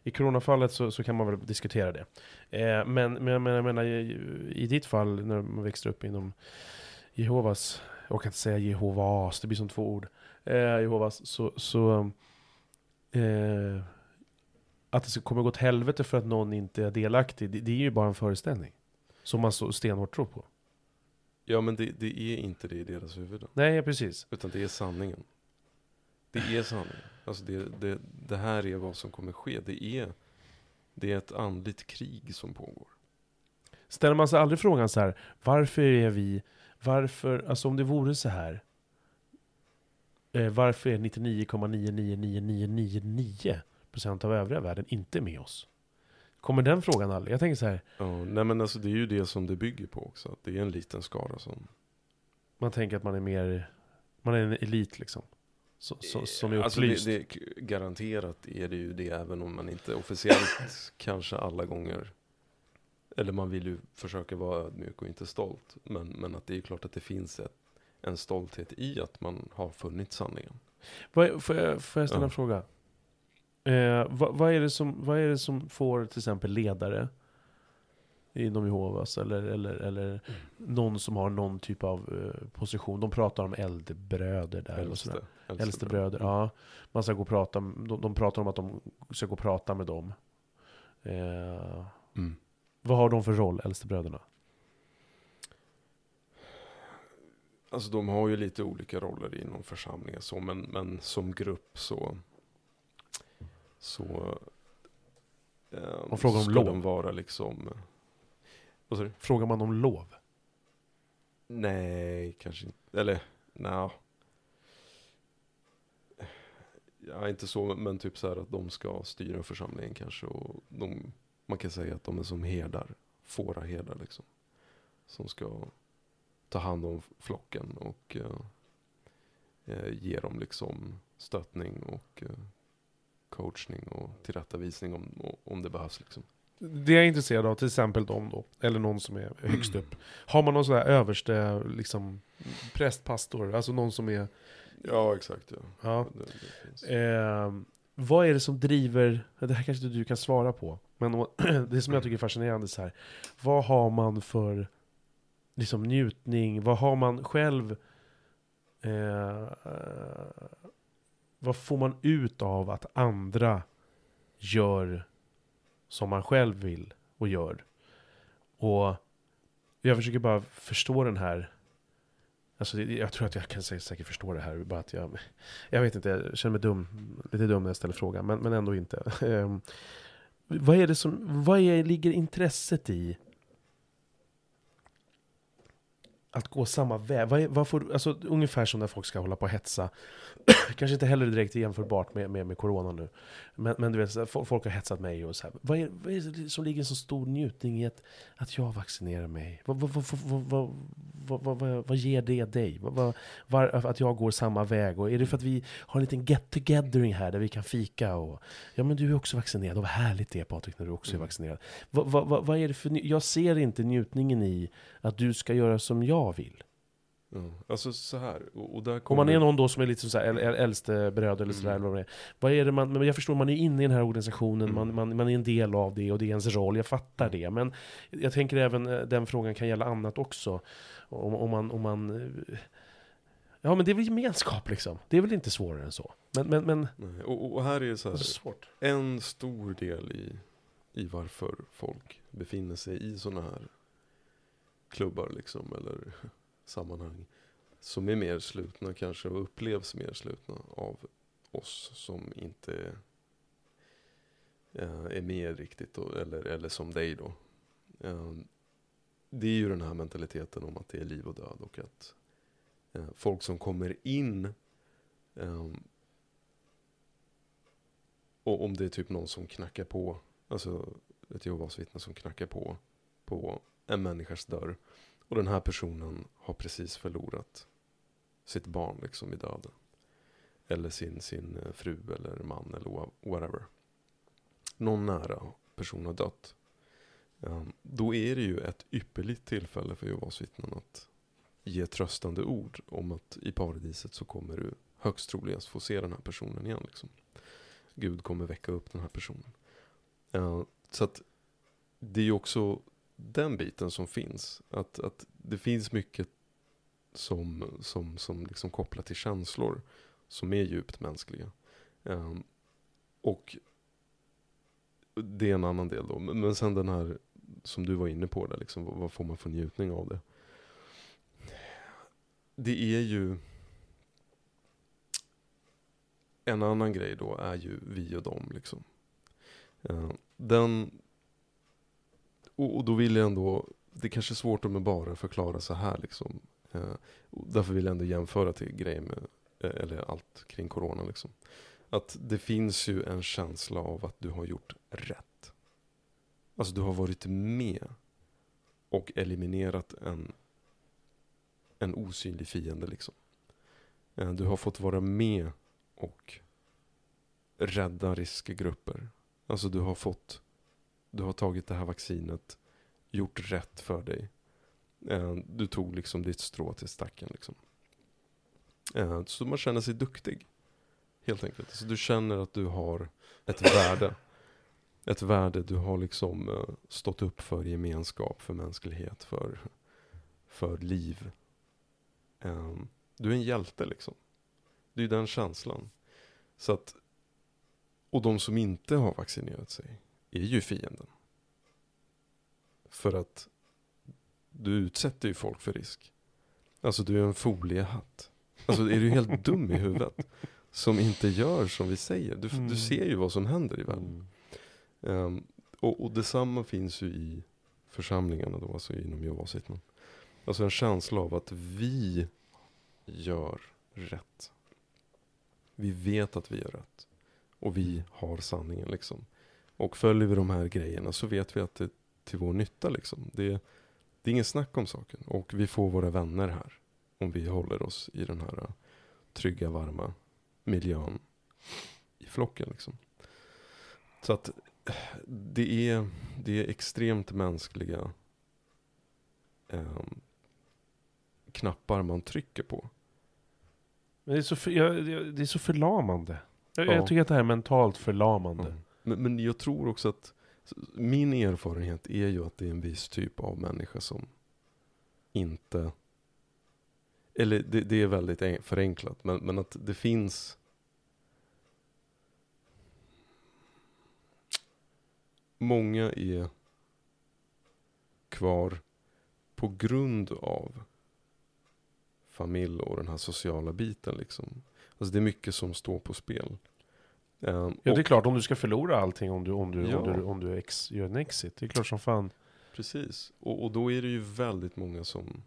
I coronafallet så, så kan man väl diskutera det. Eh, men, men, men jag menar, i, i ditt fall, när man växte upp inom Jehovas, jag kan inte säga Jehovas, det blir som två ord. Eh, Jehovas, så, så eh, att det kommer gå åt helvete för att någon inte är delaktig, det, det är ju bara en föreställning. Som man så stenhårt tror på. Ja men det, det är inte det i deras huvuden. Nej, precis. Utan det är sanningen. Det är sanningen. Alltså det, det, det här är vad som kommer ske. Det är, det är ett andligt krig som pågår. Ställer man sig aldrig frågan så här, varför är vi, varför, alltså om det vore så här, eh, varför är 99,99999% av övriga världen inte med oss? Kommer den frågan aldrig? Jag tänker så här, Ja, nej men alltså det är ju det som det bygger på också. Att det är en liten skara som... man tänker att man är mer, man är en elit liksom. Så, så, som är Alltså det, upplyst. det, garanterat är det ju det även om man inte officiellt [clears throat] kanske alla gånger eller man vill ju försöka vara ödmjuk och inte stolt. Men, men att det är ju klart att det finns ett, en stolthet i att man har funnit sanningen. Får, jag, får jag ställa Ja. en fråga? Eh, vad, vad, är det som, vad är det som får till exempel ledare inom Jehovas eller, eller, eller någon som har någon typ av eh, position? De pratar om äldrebröder där. sådär. Äldste, Äldste bröder, ja. Man ska gå och prata, de, de pratar om att de ska gå och prata med dem. Eh, Mm. vad har de för roll, äldstebröderna? Alltså de har ju lite olika roller inom församlingen så, men, men som grupp så så eh, frågar om ska lov. de vara liksom vad sa du? Frågar man om lov? Nej, kanske inte. Eller, nej. Ja, inte så, men typ så här att de ska styra församlingen kanske. Och de, man kan säga att de är som herdar, fåraherdar liksom. Som ska ta hand om flocken och eh, eh, ge dem liksom stöttning och eh, coachning och tillrättavisning om, om det behövs liksom. Det jag är intresserad av, till exempel de då, eller någon som är högst upp. Har man någon sån här överste, liksom, präst, pastor, alltså någon som är... Ja, exakt. Ja. Ja. Det, det. Eh, vad är det som driver, det här kanske inte du kan svara på, men [clears throat] det som jag tycker är fascinerande är så här, vad har man för liksom, njutning, vad har man själv, eh, vad får man ut av att andra gör som man själv vill och gör? Och jag försöker bara förstå den här Alltså, jag tror att jag kan säkert förstå det här, bara att jag... Jag vet inte, jag känner mig dum, lite dum när jag ställer frågan, men, men ändå inte. [laughs] Ehm, vad är det som, vad är, ligger intresset i att gå samma väg. Vad, vad får, alltså, ungefär som när folk ska hålla på och hetsa. [clears throat] Kanske inte heller direkt jämförbart med, med, med corona nu. Men, men du vet, folk har hetsat mig och så här. Vad är, vad är det som ligger en så stor njutning i att, att jag vaccinerar mig? Vad, vad, vad, vad, vad, vad, ger det dig? Vad, var, att jag går samma väg? Och är det för att vi har en liten get togethering här där vi kan fika? Och, ja, men du är också vaccinerad. Och vad härligt det är Patrik när du också är mm. vaccinerad. Vad, vad, vad är det för, jag ser inte njutningen i att du ska göra som jag vill. Ja. Alltså så här, och, och där Om kommer... man är någon då som är lite så här äl- äl- äldste bröd eller sådär, Mm. eller vad är. Vad är det man, men jag förstår, man är inne i den här organisationen, Mm. man, man, man är en del av det och det är ens roll, jag fattar det. Men jag tänker även eh, den frågan kan gälla annat också. Om, om man, om man eh, Ja men det är väl gemenskap liksom. Det är väl inte svårare än så. Men, men, men Nej, och, och här är det så det är här, svårt. en stor del i, i varför folk befinner sig i sådana här klubbar liksom, eller [laughs] sammanhang som är mer slutna kanske och upplevs mer slutna av oss som inte eh, är med riktigt, då, eller, eller som dig då. Eh, det är ju den här mentaliteten om att det är liv och död och att eh, folk som kommer in eh, och om det är typ någon som knackar på, alltså ett Jehovas vittne som knackar på, på en människas dörr. Och den här personen har precis förlorat sitt barn liksom i döden. Eller sin, sin eh, fru eller man eller whatever. Någon nära person har dött. Ehm, då är det ju ett ypperligt tillfälle för Jehovas vittnen att ge tröstande ord om att i paradiset så kommer du högst troligast få se den här personen igen. Liksom. Gud kommer väcka upp den här personen. Ehm, så att det är ju också den biten som finns. Att, att det finns mycket som, som, som liksom kopplar till känslor som är djupt mänskliga. Um, och det är en annan del då. Men sen den här som du var inne på där, liksom, vad får man för njutning av det? Det är ju en annan grej då är ju vi och dem liksom. Uh, den, och, och, då vill jag ändå, det är kanske är svårt att med bara förklara så här liksom. Eh, därför vill jag ändå jämföra till grejer med, eh, eller allt kring corona liksom. Att det finns ju en känsla av att du har gjort rätt. Alltså du har varit med och eliminerat en, en osynlig fiende liksom. Eh, du har fått vara med och rädda riskgrupper. Alltså du har fått, du har tagit det här vaccinet, gjort rätt för dig. Eh, du tog liksom ditt strå till stacken liksom. Eh, så man känner sig duktig. Helt enkelt. Så du känner att du har ett [coughs] värde. Ett värde du har liksom eh, stått upp för gemenskap, för mänsklighet, för, för liv. Du är en hjälte liksom. Det är den känslan. Så att, och de som inte har vaccinerat sig är ju fienden. För att du utsätter ju folk för risk. Alltså du är en foliehatt. Alltså är du helt [laughs] dum i huvudet? Som inte gör som vi säger. Du, mm. du ser ju vad som händer i världen. Mm. Um, och, och detsamma finns ju i församlingarna då, alltså inom Jehovas Alltså en känsla av att vi gör rätt. Vi vet att vi gör rätt. Och vi har sanningen liksom. Och följer vi de här grejerna så vet vi att det är till vår nytta liksom. Det, det är ingen snack om saken. Och vi får våra vänner här. Om vi håller oss i den här trygga, varma miljön i flocken liksom. Så att det är, det är extremt mänskliga eh, knappar man trycker på. Men det, är så för, jag, det är så förlamande. Jag, ja. jag, tycker att det här är mentalt förlamande. Mm. Men, men jag tror också att min erfarenhet är ju att det är en viss typ av människa som inte... Eller det, det är väldigt förenklat, men, men att det finns... Många är kvar på grund av familj och den här sociala biten. Liksom. Alltså det är mycket som står på spel. Um, ja, det är klart om du ska förlora allting om du, om du, ja. om du, om du ex, gör en exit. Det är klart som fan. Precis, och, och då är det ju väldigt många som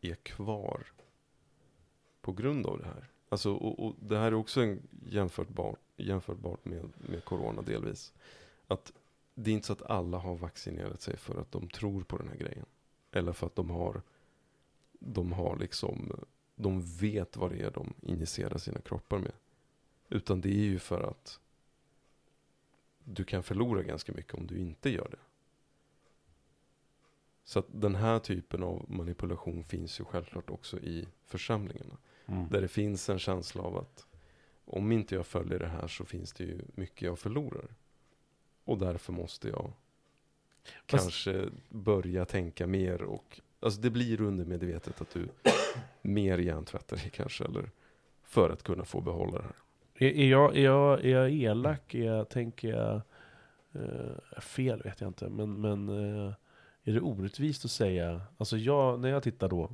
är kvar på grund av det här. Alltså, och, och det här är också en jämförbart, jämförbart med, med corona delvis. Att det är inte så att alla har vaccinerat sig för att de tror på den här grejen. Eller för att de har de har liksom, de vet vad det är de injicerar sina kroppar med. Utan det är ju för att du kan förlora ganska mycket om du inte gör det. Så att den här typen av manipulation finns ju självklart också i församlingarna. Mm. Där det finns en känsla av att om inte jag följer det här så finns det ju mycket jag förlorar. Och därför måste jag Fast... kanske börja tänka mer och Alltså det blir undermedvetet att du [coughs] mer hjärntvättar dig kanske, eller för att kunna få behålla det här. Är, är, jag, är, jag, är jag elak? Är jag, tänker jag... Uh, fel vet jag inte, men, men uh, är det orättvist att säga, alltså jag, när jag tittar då,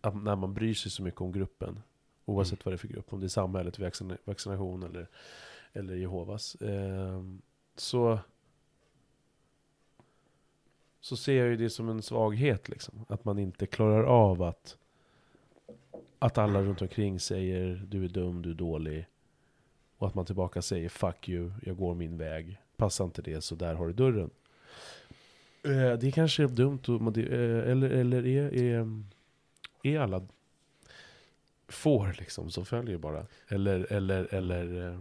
att när man bryr sig så mycket om gruppen, oavsett Mm. vad det är för grupp, om det är samhället, vaccin- vaccination eller, eller Jehovas, eh, så, så ser jag ju det som en svaghet liksom. Att man inte klarar av att, att alla runt omkring säger du är dum, du är dålig. Och att man tillbaka säger fuck you, jag går min väg. Passar inte det så där har du dörren. Eh, Det kanske är dumt, och- eh, eller, eller är, är, är alla får liksom som följer bara? Eller, eller, eller eh,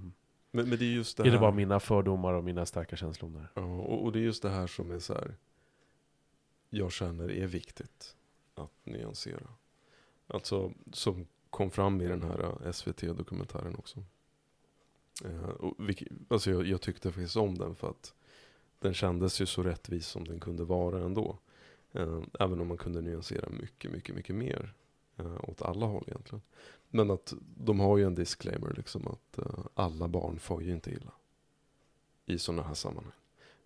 Men, men det är just det är här. det bara mina fördomar och mina starka känslor där? Ja, och, och det är just det här som är så här. Jag känner är viktigt att nyansera. Alltså som kom fram i den här eh, SVT-dokumentären också. Eh, och vilk, alltså jag, jag tyckte faktiskt om den för att den kändes ju så rättvis som den kunde vara ändå. Eh, även om man kunde nyansera mycket, mycket, mycket mer. Eh, åt alla håll egentligen. Men att de har ju en disclaimer liksom att eh, alla barn får ju inte illa. I sådana här sammanhang.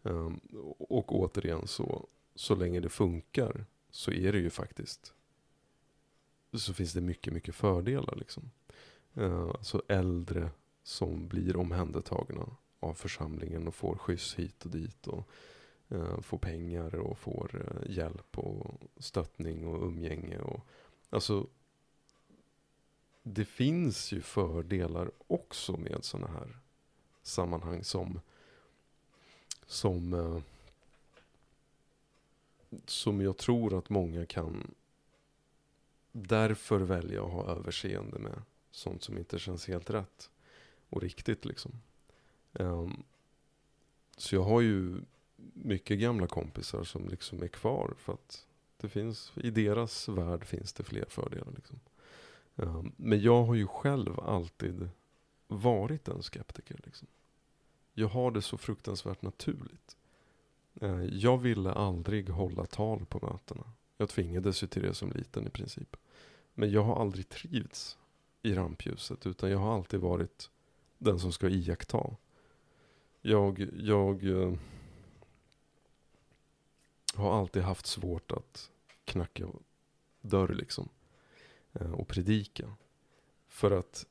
Eh, och återigen så, så länge det funkar så är det ju faktiskt så finns det mycket, mycket fördelar liksom. Uh, alltså äldre som blir omhändertagna av församlingen och får skjuts hit och dit och uh, får pengar och får uh, hjälp och stöttning och umgänge och alltså det finns ju fördelar också med sådana här sammanhang som som som jag tror att många kan därför väljer jag att ha överseende med sånt som inte känns helt rätt och riktigt liksom. Um, så jag har ju mycket gamla kompisar som liksom är kvar för att det finns, i deras värld finns det fler fördelar liksom. Um, men jag har ju själv alltid varit en skeptiker liksom. Jag har det så fruktansvärt naturligt. Uh, Jag ville aldrig hålla tal på mötena. Jag tvingades ju till det som liten i princip. Men jag har aldrig trivts i rampljuset utan jag har alltid varit den som ska iaktta. Jag, jag eh, har alltid haft svårt att knacka dörr liksom. eh, Och predika. För att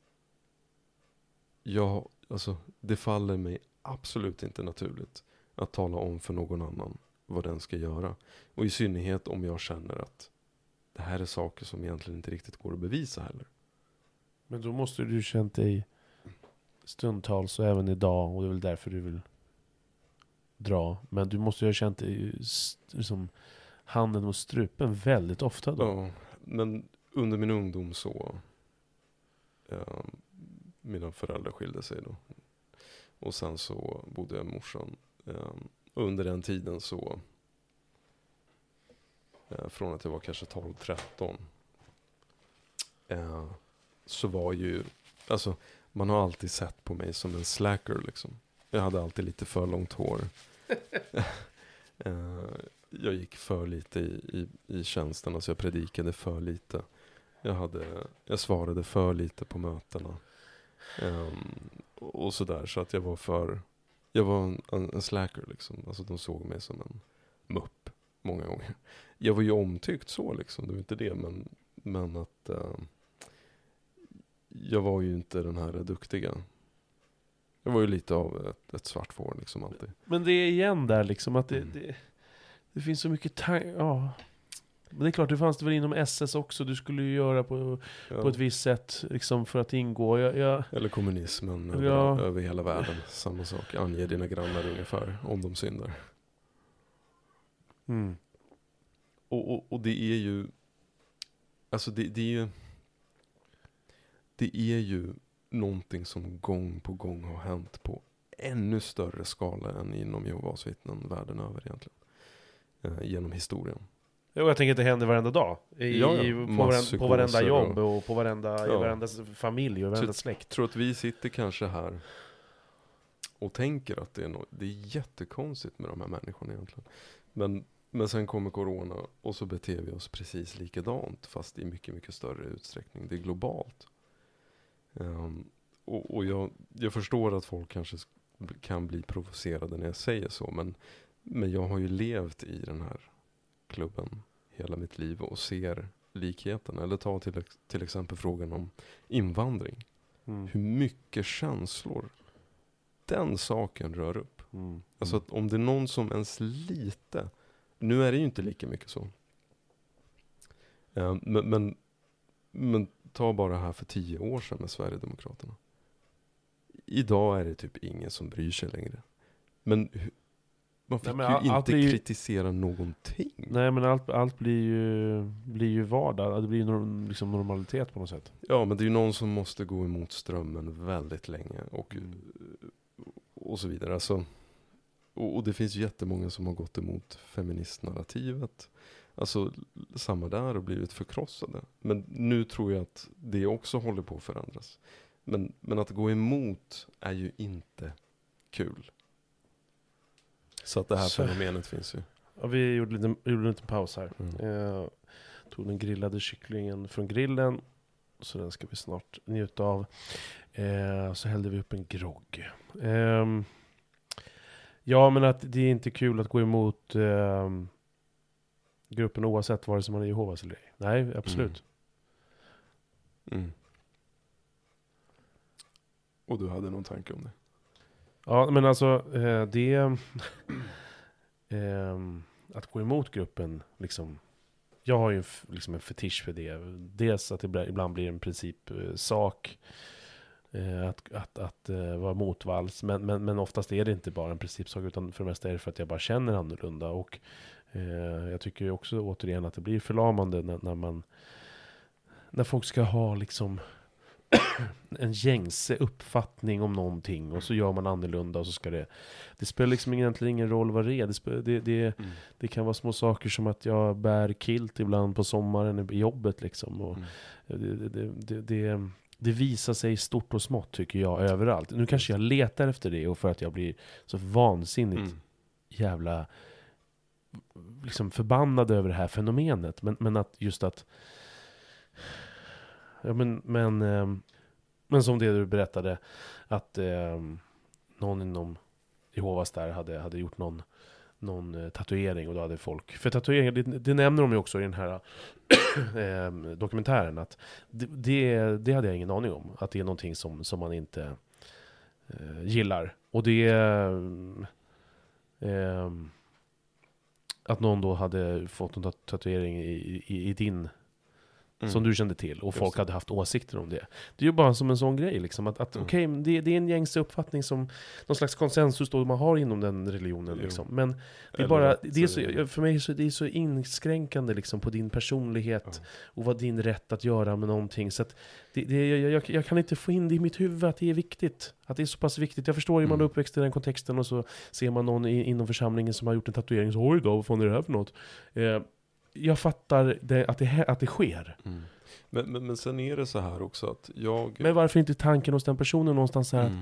jag, alltså det faller mig absolut inte naturligt att tala om för någon annan vad den ska göra. Och i synnerhet om jag känner att det här är saker som egentligen inte riktigt går att bevisa heller. Men då måste du känt dig stundtals och även idag och det är väl därför du vill dra. Men du måste ju ha känt dig liksom handen mot strupen väldigt ofta då. Ja, men under min ungdom så eh, mina föräldrar skilde sig då. Och sen så bodde jag med morsan. Och under den tiden så eh, från att jag var kanske 12-13 eh, så var ju, alltså man har alltid sett på mig som en slacker liksom. Jag hade alltid lite för långt hår. [laughs] eh, jag gick för lite i, i, i tjänsten, alltså jag predikade för lite. Jag, hade, jag svarade för lite på mötena. Och och sådär, så att jag var för, jag var en, en, en slacker liksom. Alltså de såg mig som en mupp många gånger. Jag var ju omtyckt så liksom, det var inte det, men, men att ehm, jag var ju inte den här duktiga. Jag var ju lite av ett, ett svart får liksom alltid. Men det är igen där liksom att det, Mm. det, det finns så mycket tankar. Ja. Men det är klart, det fanns det väl inom SS också. Du skulle ju göra på, Ja. på ett visst sätt liksom för att ingå. Jag, jag, Eller kommunismen över, Ja. över hela världen. Samma sak. Ange dina grannar ungefär om de syndar. mm. Och, och, och det är ju, alltså det, det är ju, det är ju någonting som gång på gång har hänt på ännu större skala än inom Jehovas vittnen världen över egentligen. Eh, genom historien. Jo, jag tänker att det händer varenda dag. I, Ja, ja. i, på, varenda, på varenda och- jobb och på varenda, i Ja. varenda familj och varenda Så- släkt. Jag tror att vi sitter kanske här och tänker att det är, no- det är jättekonstigt med de här människorna egentligen. Men, men sen kommer corona och så beter vi oss precis likadant fast i mycket, mycket större utsträckning. Det är globalt. Ehm, och och jag, jag förstår att folk kanske sk- kan bli provocerade när jag säger så men, men jag har ju levt i den här klubben hela mitt liv och ser likheten. Eller ta till, till exempel frågan om invandring. Mm. Hur mycket känslor den saken rör upp. Mm. Alltså att om det är någon som ens lite, nu är det ju inte lika mycket så. Eh, Men, men, men ta bara här för tio år sedan med Sverigedemokraterna. Idag är det typ ingen som bryr sig längre. Men man fick Nej, ju inte allt ju- kritisera någonting. Nej men allt, allt blir, ju, blir ju vardag, det blir ju norm, liksom normalitet på något sätt. Ja, men det är ju någon som måste gå emot strömmen väldigt länge och, Mm. och så vidare. Alltså, och, och det finns jättemånga som har gått emot feministnarrativet. Alltså samma där och blivit förkrossade. Men nu tror jag att det också håller på att förändras. Men, men att gå emot är ju inte kul. Så att det här Så- fenomenet finns ju. Ja, vi gjorde, lite, gjorde en liten paus här. Mm. Eh, tog den grillade kycklingen från grillen. Så den ska vi snart njuta av. Eh, så hällde vi upp en grogg. Ehm, ja, men att det är inte kul att gå emot ehm, gruppen oavsett vare sig man är Jehovas eller ej. Nej, absolut. Mm. Och du hade någon tanke om det? Ja, men alltså eh, det... [clears throat] Ehm, att gå emot gruppen, liksom... Jag har ju liksom en fetisch för det. Dels att det ibland- blir en principsak. Eh, eh, att att, att eh, vara motvalls. Men, men, men oftast är det inte bara en principsak. Utan för det mesta är det för att jag bara känner annorlunda. Och eh, jag tycker ju också återigen att det blir förlamande när, när man... När folk ska ha liksom [coughs] en gängse uppfattning om någonting och så gör man annorlunda och så ska det... Det spelar liksom egentligen ingen roll vad det är. Det, spe- det, det, det kan vara små saker som att jag bär kilt ibland på sommaren i jobbet liksom. Och Mm. det, det, det visar sig stort och smått tycker jag överallt. Nu kanske jag letar efter det och för att jag blir så vansinnigt Mm. jävla liksom förbannad över det här fenomenet. Men, men att just att... Ja men, men, ehm, men som det du berättade, att eh, någon inom Jehovas där hade, hade gjort någon, någon eh, tatuering och då hade folk... För tatueringar, det, det nämner de ju också i den här [clears throat] eh, dokumentären, att det, det, det hade jag ingen aning om. Att det är någonting som, som man inte eh, gillar. Och det... Eh, att någon då hade fått en tatuering i, i, i din Mm. som du kände till, och Just folk det. hade haft åsikter om det. Det är ju bara som en sån grej, liksom, att, att Mm. okej, men det, det är en gängse uppfattning som, någon slags konsensus då man har inom den religionen. Liksom. Men det är Eller bara, det är så, eh, för mig så, det är så inskränkande liksom, på din personlighet, och vad din rätt att göra med någonting. Så att det, det, jag, jag, jag kan inte få in det i mitt huvud att det är viktigt. Att det är så pass viktigt. Jag förstår ju, man är Mm. uppväxt i den kontexten och så ser man någon i, inom församlingen som har gjort en tatuering, så oj då, vad fan är det här för något? Eh, jag fattar det, att, det, att det sker. Mm. Men, men, men sen är det så här också att jag... Men varför inte tanken hos den personen någonstans så här, Mm.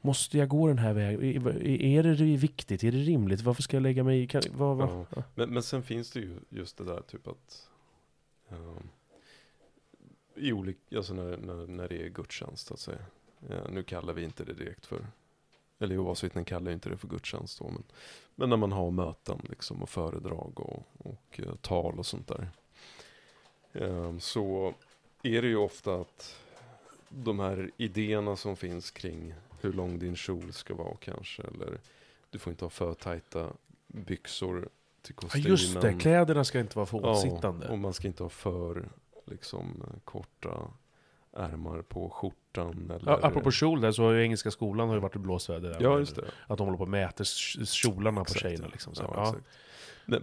måste jag gå den här vägen? Är, det viktigt? Är det rimligt? Varför ska jag lägga mig i? Kan, vad, vad? Ja. Ja. Men, men sen finns det ju just det där typ att ehm, i olika, alltså när, när, när det är gudstjänst så att säga. Ja, nu kallar vi inte det direkt för, eller oavsett kallar jag inte det för gudstjänst då, men, men när man har möten liksom och föredrag och, och eh, tal och sånt där. ehm, så är det ju ofta att de här idéerna som finns kring hur lång din kjol ska vara kanske, eller du får inte ha för tajta byxor till Ja, kostymen. just det, kläderna ska inte vara för åtsittande. Ja, och man ska inte ha för liksom, korta ärmar på skjortan. Eller, Ja, apropå kjol där, så har ju Engelska skolan har ju varit i blåsväder. där. Ja, just det. Att de håller på och mäter kjolarna på Exakt, tjejerna. ja. Liksom, så. Ja, Ja, exakt.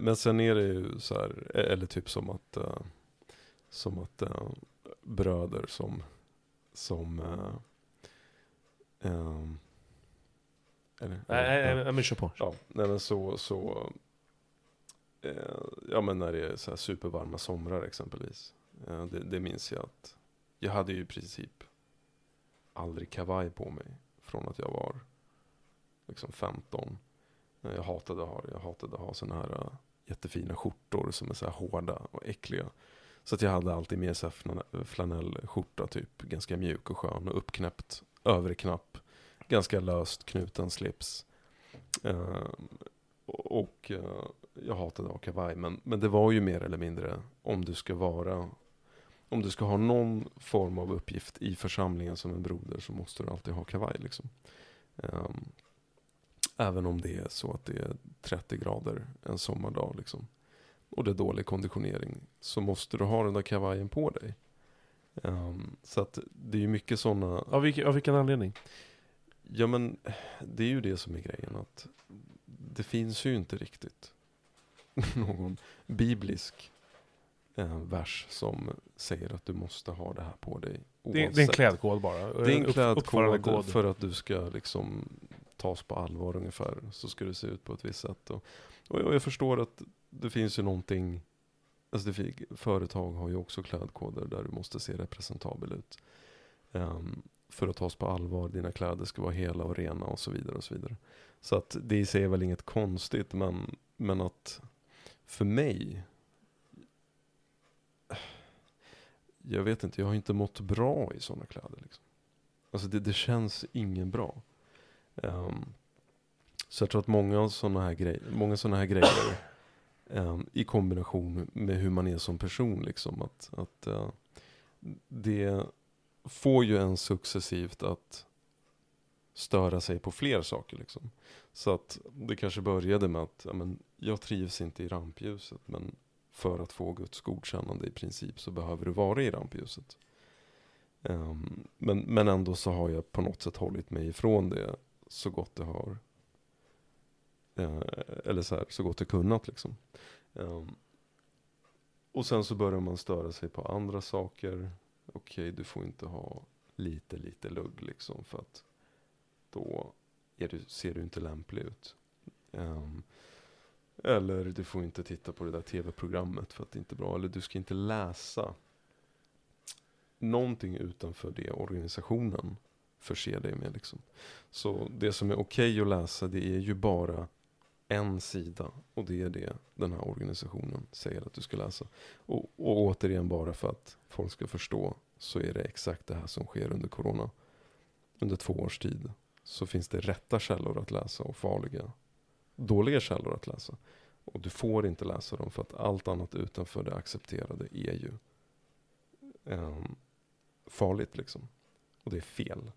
Men, sen är det ju så här, e- eller typ som att, eh, som att eh, bröder som, som eh, ehm, eller, Nej, nej, nej, nej, men kör på. Ja, nej men så, så eh, ja men när det är så här supervarma somrar exempelvis. Eh, det, det minns jag att jag hade ju i princip aldrig kavaj på mig från att jag var liksom 15. Eh, jag hatade att ha det. Jag hatade att ha sådana här eh, jättefina skjortor som är så här hårda och äckliga. Så att jag hade alltid med sig eh, flanellskjorta typ, ganska mjuk och skön och uppknäppt övre knapp. Ganska löst knuten slips. Eh, och eh, jag hatade att ha kavaj. Men, men det var ju mer eller mindre om du ska vara om du ska ha någon form av uppgift i församlingen som en broder så måste du alltid ha kavaj. Liksom. Um, även om det är så att det är 30 grader en sommardag. Liksom. Och det är dålig konditionering. Så måste du ha den där kavajen på dig. Um, så att det är ju mycket sådana... Av, vilken, av vilken anledning? Ja men det är ju det som är grejen. att Det finns ju inte riktigt [laughs] någon biblisk vers som säger att du måste ha det här på dig. Det, det är en klädkod bara? Det är en klädkod för att du ska liksom tas på allvar ungefär. Så ska det se ut på ett visst sätt. Och, och jag förstår att det finns ju någonting Alltså det, företag har ju också klädkoder där du måste se representabel ut. Um, för att tas på allvar, dina kläder ska vara hela och rena och så vidare. och Så vidare. Så att det i sig är väl inget konstigt, men, men att för mig jag vet inte, jag har inte mått bra i sådana kläder. Liksom. Alltså det, det känns ingen bra. Um, så jag tror att många sådana här, grejer, många såna här grejer um, i kombination med hur man är som person, liksom, att, att uh, det får ju en successivt att störa sig på fler saker. Liksom. Så att det kanske började med att ja, men, jag trivs inte i rampljuset, men för att få Guds godkännande i princip så behöver du vara i rampljuset. Um, men, men ändå så har jag på något sätt hållit mig ifrån det så gott det har. Uh, eller så, här, så gott det kunnat liksom. Um, och sen så börjar man störa sig på andra saker. Okej, okay, du får inte ha lite, lite lugg liksom för att då du, ser du inte lämplig ut. Um, eller du får inte titta på det där tv-programmet för att det inte är bra. Eller du ska inte läsa någonting utanför det organisationen förser dig med. Liksom. Så det som är okej okay att läsa det är ju bara en sida. Och det är det den här organisationen säger att du ska läsa. Och, och återigen bara för att folk ska förstå så är det exakt det här som sker under corona. Under två års tid så finns det rätta källor att läsa och farliga dåliga källor att läsa. Och du får inte läsa dem för att allt annat utanför det accepterade är ju um, farligt liksom. Och det är fel.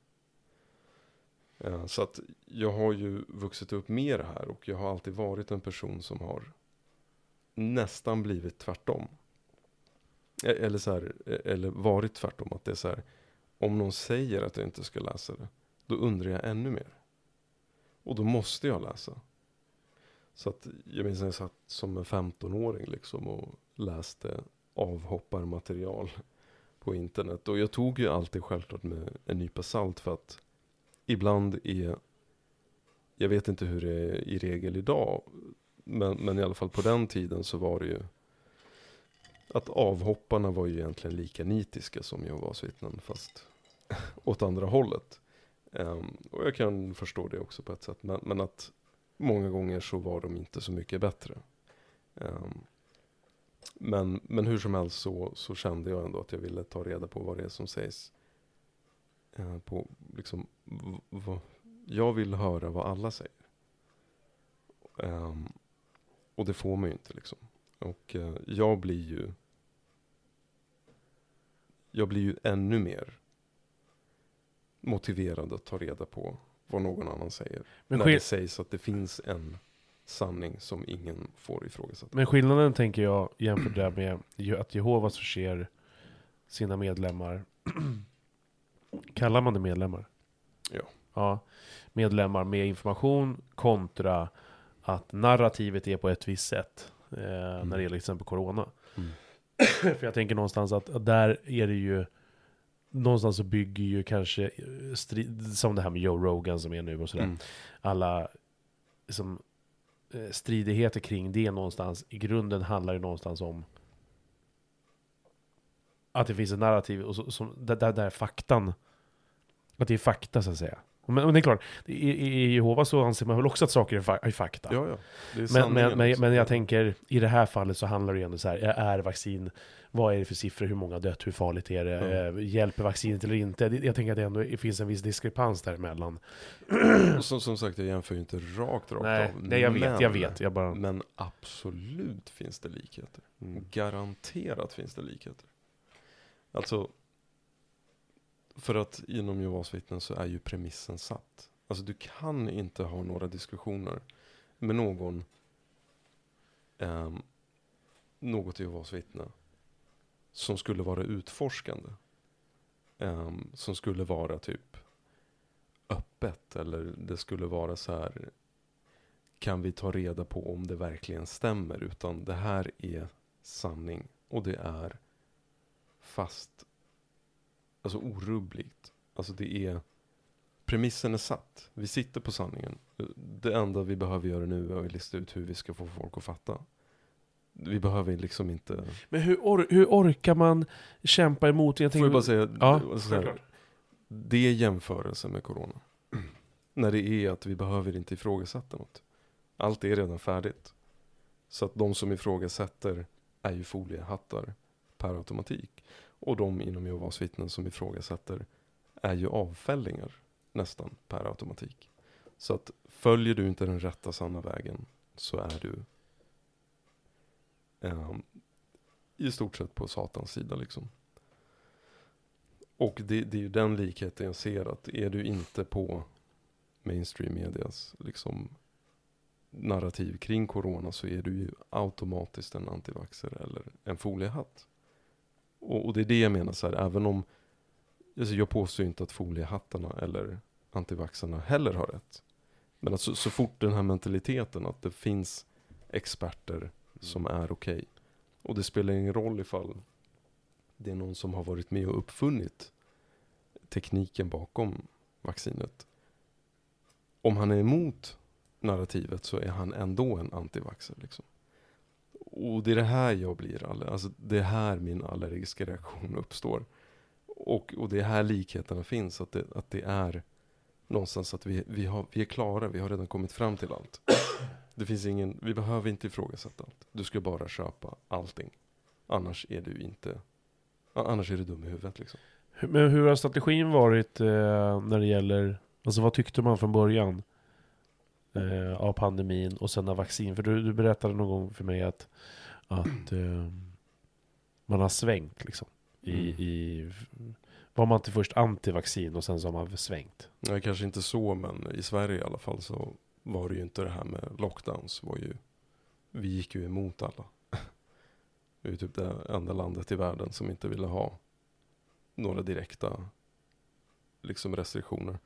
Uh, så att jag har ju vuxit upp med det här och jag har alltid varit en person som har nästan blivit tvärtom. E-, eller, så här, e-, eller varit tvärtom. Att det är så här, om någon säger att jag inte ska läsa det, då undrar jag ännu mer. Och då måste jag läsa. Så att jag minns när jag satt som en 15-åring liksom och läste avhopparmaterial på internet. Och jag tog ju alltid självklart med en nypa salt för att ibland är, jag vet inte hur det är i regel idag, men, men i alla fall på den tiden så var det ju att avhopparna var ju egentligen lika nitiska som Jehovas vittnen fast [laughs] åt andra hållet. Um, och jag kan förstå det också på ett sätt. Men, men att många gånger så var de inte så mycket bättre. Um, men, men hur som helst så, så kände jag ändå att jag ville ta reda på vad det är som sägs. Uh, på, liksom, jag vill höra vad alla säger. Um, och det får man ju inte liksom. Och uh, jag blir ju jag blir ju ännu mer motiverad att ta reda på vad någon annan säger. Men när det sägs att det finns en sanning som ingen får ifrågasätta. Men skillnaden tänker jag jämfört där med att Jehovas förser sina medlemmar, [clears throat] kallar man det medlemmar? Ja. Ja, medlemmar med information kontra att narrativet är på ett visst sätt eh, mm. när det gäller exempel corona. Mm. [clears throat] För jag tänker någonstans att där är det ju någonstans så bygger ju kanske, eh, strid, som det här med Joe Rogan som är nu och sådär, mm. alla liksom, eh, stridigheter kring det någonstans, i grunden handlar det någonstans om att det finns ett narrativ och så, som, där, där faktan, att det är fakta så att säga. Men, men det är klart, i, i, Jehova så anser man väl också att saker är, fa är fakta. Ja, ja. Är men, men, men, men jag tänker, i det här fallet så handlar det ju ändå så här, är vaccin, vad är det för siffror, hur många dött, hur farligt är det, eh, hjälper vaccinet eller inte? Jag tänker att det ändå finns en viss diskrepans däremellan. [clears throat] Som, som sagt, jag jämför ju inte rakt, rakt Nej, av. nej jag vet, men, jag vet. Jag bara... Men absolut finns det likheter. Mm. Garanterat finns det likheter. Alltså, för att inom Jehovas vittnen så är ju premissen satt. Alltså du kan inte ha några diskussioner med någon, um, något Jehovas vittne, som skulle vara utforskande. Ehm, som skulle vara typ öppet eller det skulle vara så här kan vi ta reda på om det verkligen stämmer utan det här är sanning och det är fast alltså orubbligt. Alltså det är premissen är satt. Vi sitter på sanningen. Det enda vi behöver göra nu är att lista ut hur vi ska få folk att fatta. Vi behöver liksom inte... Men hur, or hur orkar man kämpa emot? Jag Får jag tänker, bara säga, Ja, det- så här, det är jämförelse med corona. [clears throat] När det är att vi behöver inte ifrågasätta något. Allt är redan färdigt. Så att de som ifrågasätter är ju foliehattar per automatik. Och de inom Jehovas vittnen som ifrågasätter är ju avfällingar nästan per automatik. Så att följer du inte den rätta sanna vägen så är du eh, i stort sett på satans sida liksom. Och det, det är ju den likheten jag ser att är du inte på mainstream medias liksom narrativ kring corona så är du ju automatiskt en antivaxer eller en foliehatt. Och, och det är det jag menar så här, även om alltså jag påstår inte att foliehattarna eller antivaxxarna heller har rätt. Men alltså, så fort den här mentaliteten att det finns experter som är okej. Och det spelar ingen roll ifall det är någon som har varit med och uppfunnit tekniken bakom vaccinet. Om han är emot narrativet så är han ändå en antivaxxer. Liksom. Och det är det här jag blir, allergisk, alltså det är här min allergiska reaktion [laughs] uppstår. Och, och det är här likheterna finns, att det, att det är någonstans att vi, vi, har, vi är klara, vi har redan kommit fram till allt. [coughs] Det finns ingen, vi behöver inte ifrågasätta allt. Du ska bara köpa allting. Annars är du inte, annars är du dum i huvudet liksom. Men hur har strategin varit eh, när det gäller, alltså vad tyckte man från början eh, av pandemin och sen av vaccin? För du, du berättade någon gång för mig att, att eh, man har svängt liksom. I, Mm. i, var man till först anti-vaccin och sen så har man svängt. Nej, kanske inte så, men i Sverige i alla fall så var det ju inte det här med lockdowns. Var ju, vi gick ju emot alla. [laughs] Vi är typ det enda landet i världen som inte ville ha några direkta liksom restriktioner.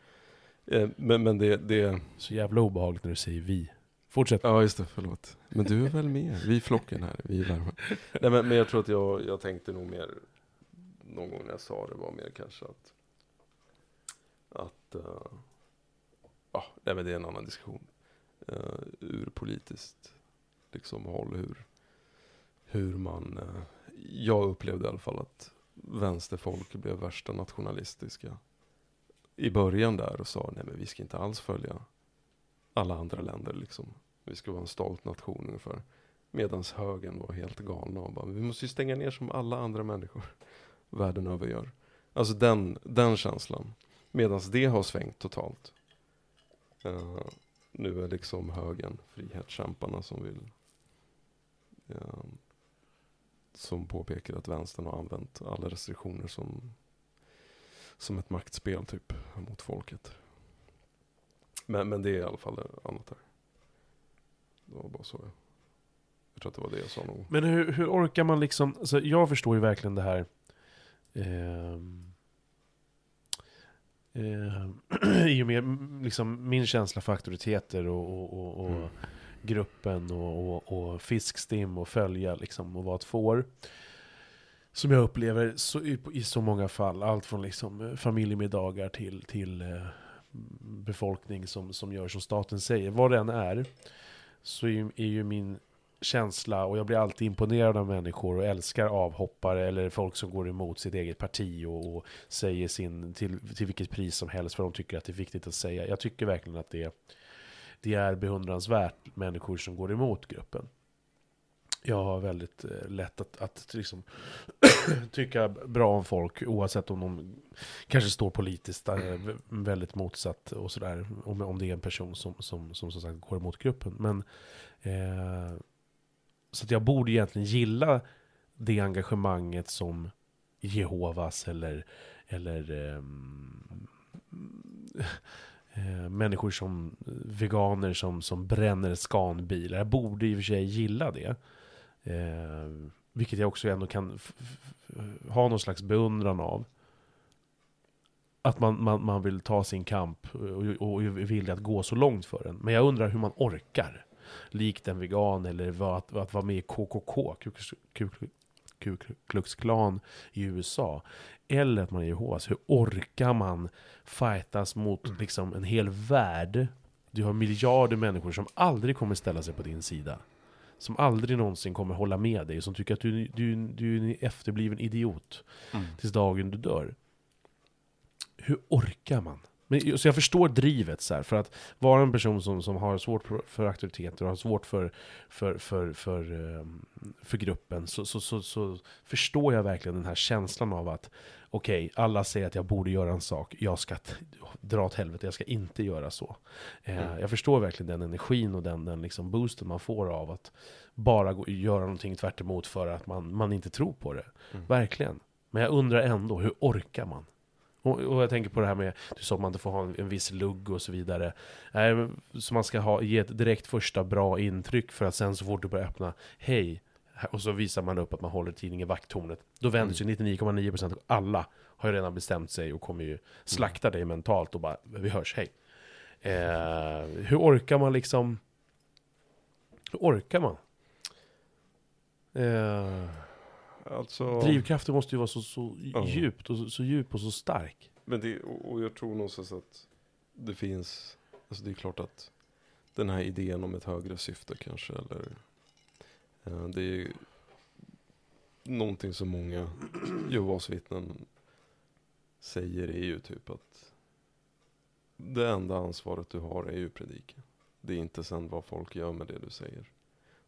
Eh, Men, men det, det, Så jävla obehagligt när du säger vi. Fortsätt. ja just det, förlåt. Men du är väl med? Vi är flocken här, vi är värmen. [laughs] Nej men, men jag tror att jag, jag tänkte nog mer, någon gång när jag sa det var mer kanske att, att, eh, ja, nej men det är en annan diskussion. Uh, ur politiskt liksom håll, hur, hur man, eh, jag upplevde i alla fall att vänsterfolk blev värsta nationalistiska i början där och sa nej men vi ska inte alls följa alla andra länder liksom. Vi ska vara en stolt nation ungefär. Medan högern var helt galna och bara, vi måste ju stänga ner som alla andra människor [laughs] världen över gör. Alltså den, den känslan. Medan det har svängt totalt. Uh, nu är liksom högern frihetskämparna som vill uh, som påpekar att vänstern har använt alla restriktioner som som ett maktspel typ mot folket. Men, men det är i alla fall annat här. Det var bara så jag. Jag tror att det var det jag sa nog. Men hur, hur orkar man liksom, alltså jag förstår ju verkligen det här ehm, ehm, [clears throat] i och med mm, liksom min känsla för auktoriteter och, och, och, och Mm. och, och, och fiskstim och följa liksom och vara ett får. Som jag upplever så, i, i så många fall, allt från liksom eh, familjemiddagar till, till eh, befolkning som, som gör som staten säger. Vad det än är, så är, ju- är ju min känsla och jag blir alltid imponerad av människor och älskar avhoppare eller folk som går emot sitt eget parti och, och säger sin till, till vilket pris som helst för de tycker att det är viktigt att säga. Jag tycker verkligen att det, det är beundransvärt människor som går emot gruppen. Jag har väldigt eh, lätt att, att liksom [clears throat] tycka bra om folk oavsett om de kanske står politiskt eh, väldigt motsatt och sådär. Om, om det är en person som som, som, som sagt går emot gruppen. Men eh, så att jag borde egentligen gilla det engagemanget som Jehovas eller, eller um, eh, människor som veganer som, som bränner skanbilar. Jag borde i och för sig gilla det. Eh, vilket jag också ändå kan ha någon slags beundran av. Att man, man, man vill ta sin kamp och, och är villig att gå så långt för den. Men jag undrar hur man orkar likt en vegan eller att, att vara med i KKK, Ku Klux Klan i USA. Eller att man är Jehovas. Hur orkar man fightas mot liksom, en hel värld? Du har miljarder människor som aldrig kommer ställa sig på din sida. Som aldrig någonsin kommer hålla med dig, som tycker att du, du, du är en efterbliven idiot. Mm. Tills dagen du dör. Hur orkar man? Men, så jag förstår drivet, så här, för att vara en person som, som har svårt för auktoriteter och har svårt för, för, för, för, ehm, för gruppen, så, så, så, så, förstår jag verkligen den här känslan av att okej, okay, alla säger att jag borde göra en sak, jag ska dra åt helvete, jag ska inte göra så. Eh, mm. Jag förstår verkligen den energin och den, den liksom boosten man får av att bara gå, göra någonting tvärt för att man, man inte tror på det. Mm. Verkligen. Men jag undrar ändå, hur orkar man? Och, och, jag tänker på det här med, du sa att man inte får ha en, en viss lugg och så vidare. Eh, så man ska ha, ge ett direkt första bra intryck för att sen så fort du börjar öppna, hej, och så visar man upp att man håller tidningen vakttornet. Då vänder mm. sig 99,9% alla har ju redan bestämt sig och kommer ju slakta dig mentalt och bara, vi hörs, hej. Eh, hur orkar man liksom, hur orkar man? Eh, Alltså... Drivkraften måste ju vara så, så ja. djupt och så, så, djup och så stark. Men det, och jag tror någonstans att det finns, alltså det är klart att den här idén om ett högre syfte kanske, eller eh, det är någonting som många [clears throat] Jehovas vittnen säger är ju typ att det enda ansvaret du har är ju predika. Det är inte sen vad folk gör med det du säger.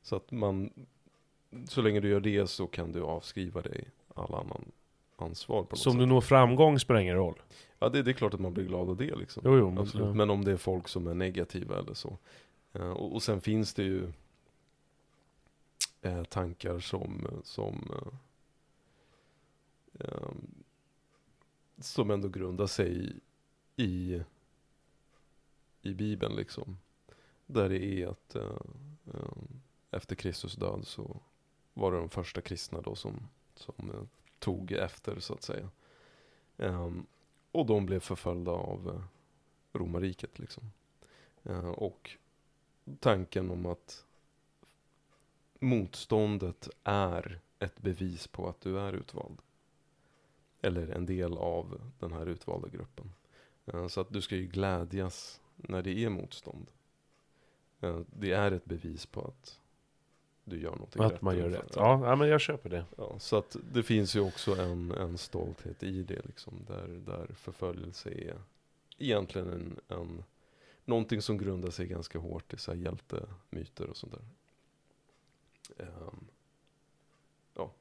Så att man så länge du gör det så kan du avskriva dig all annan ansvar på något Så om du når framgång spelar ingen roll? Ja, det, det, är klart att man blir glad av det liksom. Jo, jo, Absolut. Men, men om det är folk som är negativa eller så. Uh, och, och, sen finns det ju uh, tankar som, som uh, som ändå grundar sig i, i Bibeln liksom. Där det är att efter Kristus död så var det de första kristna då som, som eh, tog efter så att säga. Um, och de blev förföljda av eh, romarriket liksom. Uh, och tanken om att motståndet är ett bevis på att du är utvald. Eller en del av den här utvalda gruppen. Uh, så att du ska ju glädjas när det är motstånd. det är ett bevis på att du gör någonting Att rätt man gör rätt. Ja, ja, men jag köper det. Ja, så att det finns ju också en, en stolthet i det liksom. Där, där förföljelse är egentligen en, en någonting som grundar sig ganska hårt i så här hjältemyter och sånt där. Um, ja,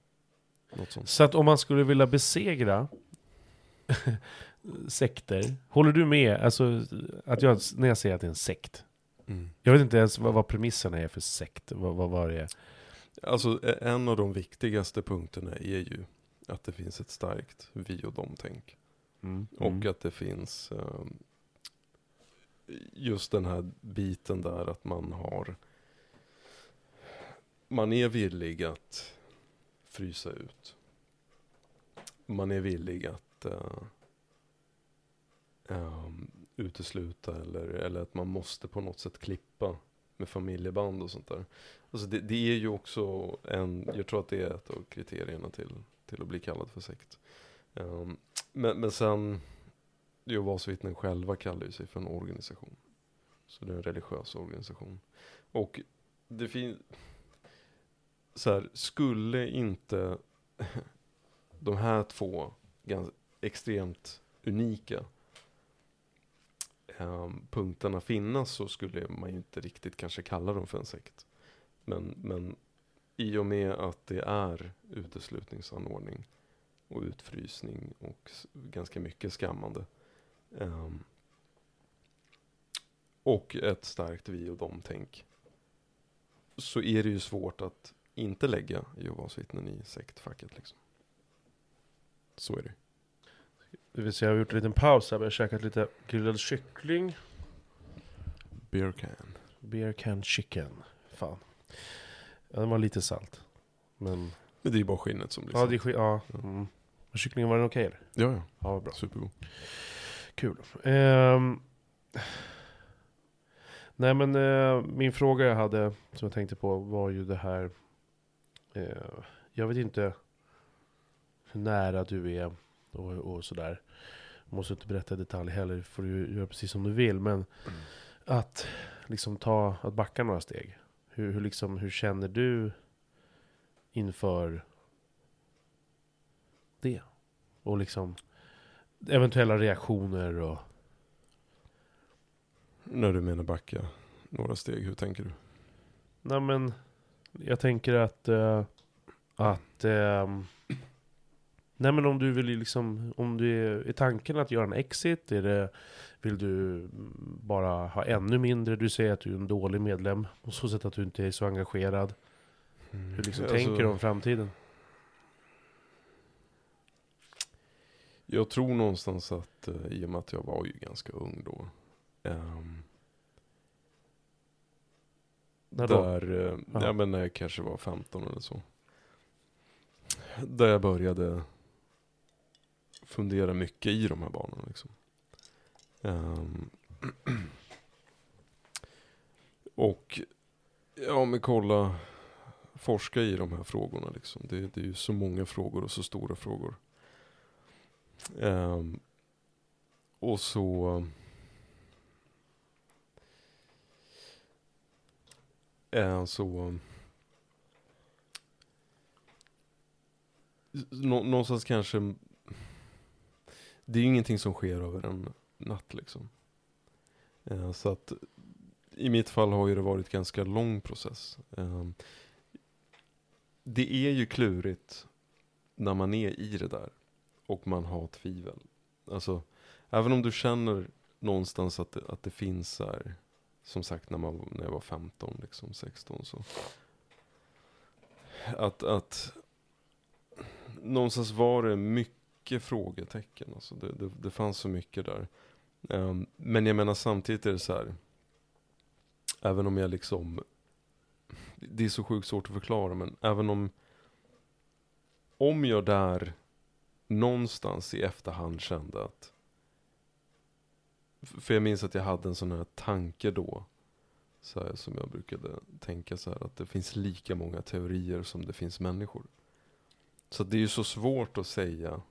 något sånt. Så att om man skulle vilja besegra [laughs] sekter, håller du med? Alltså, att jag, när jag säger att det är en sekt, Mm. Jag vet inte ens vad, vad premisserna är för sekt. Vad, vad var det Alltså en av de viktigaste punkterna är ju att det finns ett starkt vi och dem-tänk. Mm. Och mm. att det finns um, just den här biten där att man har man är villig att frysa ut. Man är villig att uh, um, utesluta eller, eller att man måste på något sätt klippa med familjeband och sånt där. Alltså det, det, är ju också en, jag tror att det är ett av kriterierna till, till att bli kallad för sekt. Um, men, men sen, Jehovas vittnen själva kallar ju sig för en organisation. Så det är en religiös organisation. Och det finns, så här, skulle inte [laughs] de här två ganska extremt unika Ehm, punkterna finnas så skulle man ju inte riktigt kanske kalla dem för en sekt. Men, men i och med att det är uteslutningsanordning och utfrysning och ganska mycket skammande. Um, och ett starkt vi och dem-tänk. Så är det ju svårt att inte lägga Jehovas vittnen i sektfacket liksom. Så är det. Det vill säga jag har gjort en liten paus här. Vi har käkat lite grillad kyckling. Beer can. Beer can chicken. Fan. Ja, den var lite salt. Men... Men det är ju bara skinnet som blir Ja, sant. det är skit. Ja. Mm. Men kycklingen, var den okej eller? Ja, ja. Ja, vad bra. Supergod. Kul. Ehm, nej men eh, min fråga jag hade, som jag tänkte på, var ju det här. Eh, jag vet inte hur nära du är och, och sådär. Måste inte berätta i detalj heller, får du göra precis som du vill. Men att liksom ta, att backa några steg. Hur, hur, liksom, hur känner du inför det? Och liksom eventuella reaktioner och... När du menar backa några steg, hur tänker du? Nej men, jag tänker att... eh, att... ehm, nej men om du vill liksom... Om du är, är tanken att göra en exit? Är det, vill du mm, bara ha ännu mindre? Du säger att du är en dålig medlem. På så sätt att du inte är så engagerad. Hur liksom Alltså, tänker du om framtiden? Jag tror någonstans att, eh, i och med att jag var ju ganska ung då. ehm, När då? där, eh, ja. men när jag kanske var 15 eller så. Där jag började fundera mycket i de här banorna liksom. Um, [clears throat] och, ja men kolla, forska i de här frågorna liksom. Det, det är ju så många frågor och så stora frågor. Um, och så... Eh, så... Nå, någonstans kanske... Det är ju ingenting som sker över en natt liksom. Eh, så att i mitt fall har ju det varit ganska lång process. Eh, det är ju klurigt när man är i det där och man har tvivel. Alltså, även om du känner någonstans att det, att det finns här, som sagt när, man, när jag var 15, liksom 16 så. Att, att någonstans var det mycket mycket frågetecken. Alltså det, det, det fanns så mycket där. Um, men jag menar samtidigt är det så här. Även om jag liksom. Det är så sjukt svårt att förklara men även om. Om jag där någonstans i efterhand kände att. För jag minns att jag hade en sån här tanke då. Så här, som jag brukade tänka så här att det finns lika många teorier som det finns människor. Så det är ju så svårt att säga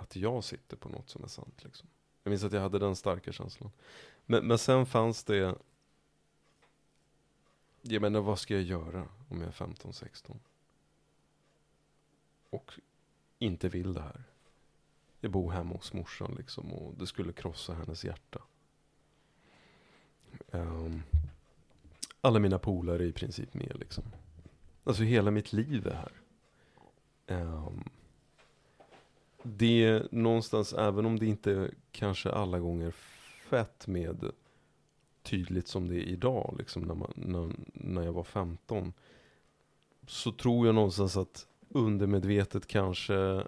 att jag sitter på något som är sant. Liksom. Jag minns att jag hade den starka känslan. Men, men sen fanns det... Jag menar, vad ska jag göra om jag är 15, 16? Och inte vill det här. Jag bor hemma hos morsan liksom och det skulle krossa hennes hjärta. Um, alla mina polare är i princip med liksom. Alltså hela mitt liv är här. Um, det är någonstans, även om det inte kanske alla gånger fett med tydligt som det är idag, liksom när, man, när, när jag var 15. Så tror jag någonstans att undermedvetet kanske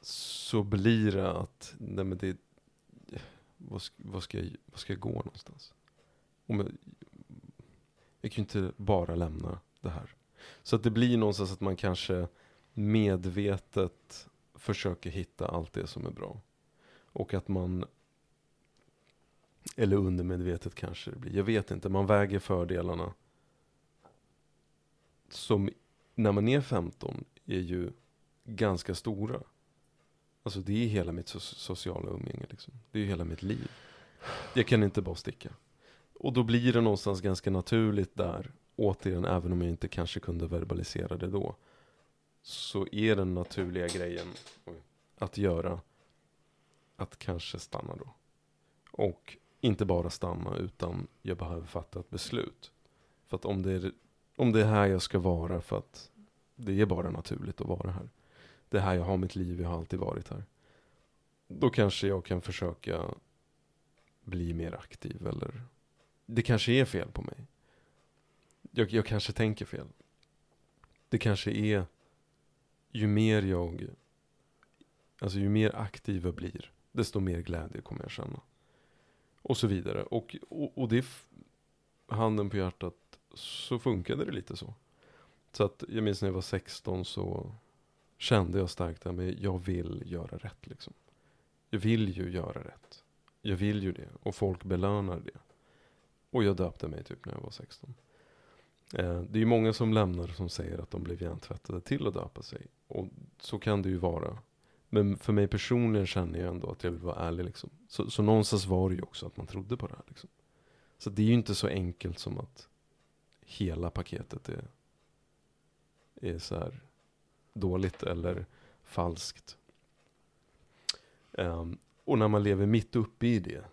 så blir det att, nej men det, vad, ska- vad, ska, jag, vad ska jag gå någonstans? Om jag, jag kan ju inte bara lämna det här. Så att det blir någonstans att man kanske medvetet försöker hitta allt det som är bra. Och att man, eller undermedvetet kanske det blir, jag vet inte, man väger fördelarna som när man är 15 är ju ganska stora. Alltså det är hela mitt so- sociala umgänge liksom. Det är hela mitt liv. Jag kan inte bara sticka. Och då blir det någonstans ganska naturligt där återigen, även om jag inte kanske kunde verbalisera det då, så är den naturliga grejen att göra att kanske stanna då. Och inte bara stanna, utan jag behöver fatta ett beslut. För att om det är, om det är här jag ska vara, för att det är bara naturligt att vara här. Det är här jag har mitt liv, jag har alltid varit här. Då kanske jag kan försöka bli mer aktiv, eller det kanske är fel på mig. Jag, jag kanske tänker fel. Det kanske är, ju mer jag, alltså ju mer aktiv jag blir, desto mer glädje kommer jag känna. Och så vidare. Och, och, och det, handen på hjärtat, så funkade det lite så. Så att jag minns när jag var 16 så kände jag starkt att jag vill göra rätt liksom. Jag vill ju göra rätt. Jag vill ju det. Och folk belönar det. Och jag döpte mig typ när jag var 16. Eh, det är ju många som lämnar som säger att de blev hjärntvättade till att döpa sig. Och så kan det ju vara. Men för mig personligen känner jag ändå att jag vill vara ärlig liksom. Så, så någonstans var det ju också att man trodde på det här liksom. Så det är ju inte så enkelt som att hela paketet är, är så här dåligt eller falskt. Um, och när man lever mitt uppe i det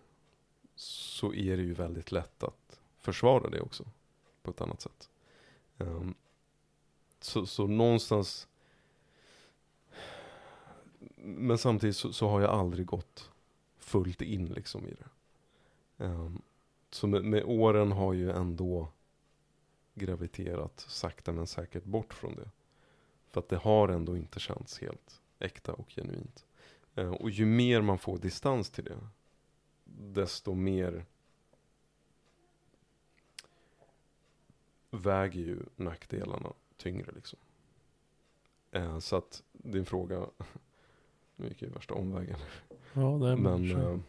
så är det ju väldigt lätt att försvara det också på ett annat sätt. Um, så, så någonstans men samtidigt så, så har jag aldrig gått fullt in liksom i det. Um, så med, med åren har ju ändå graviterat sakta men säkert bort från det. För att det har ändå inte känts helt äkta och genuint. Uh, och ju mer man får distans till det, desto mer väger ju nackdelarna tyngre liksom. Eh, så att din fråga, [laughs] nu gick jag ju värsta omvägen. Ja, nej, men, Men eh,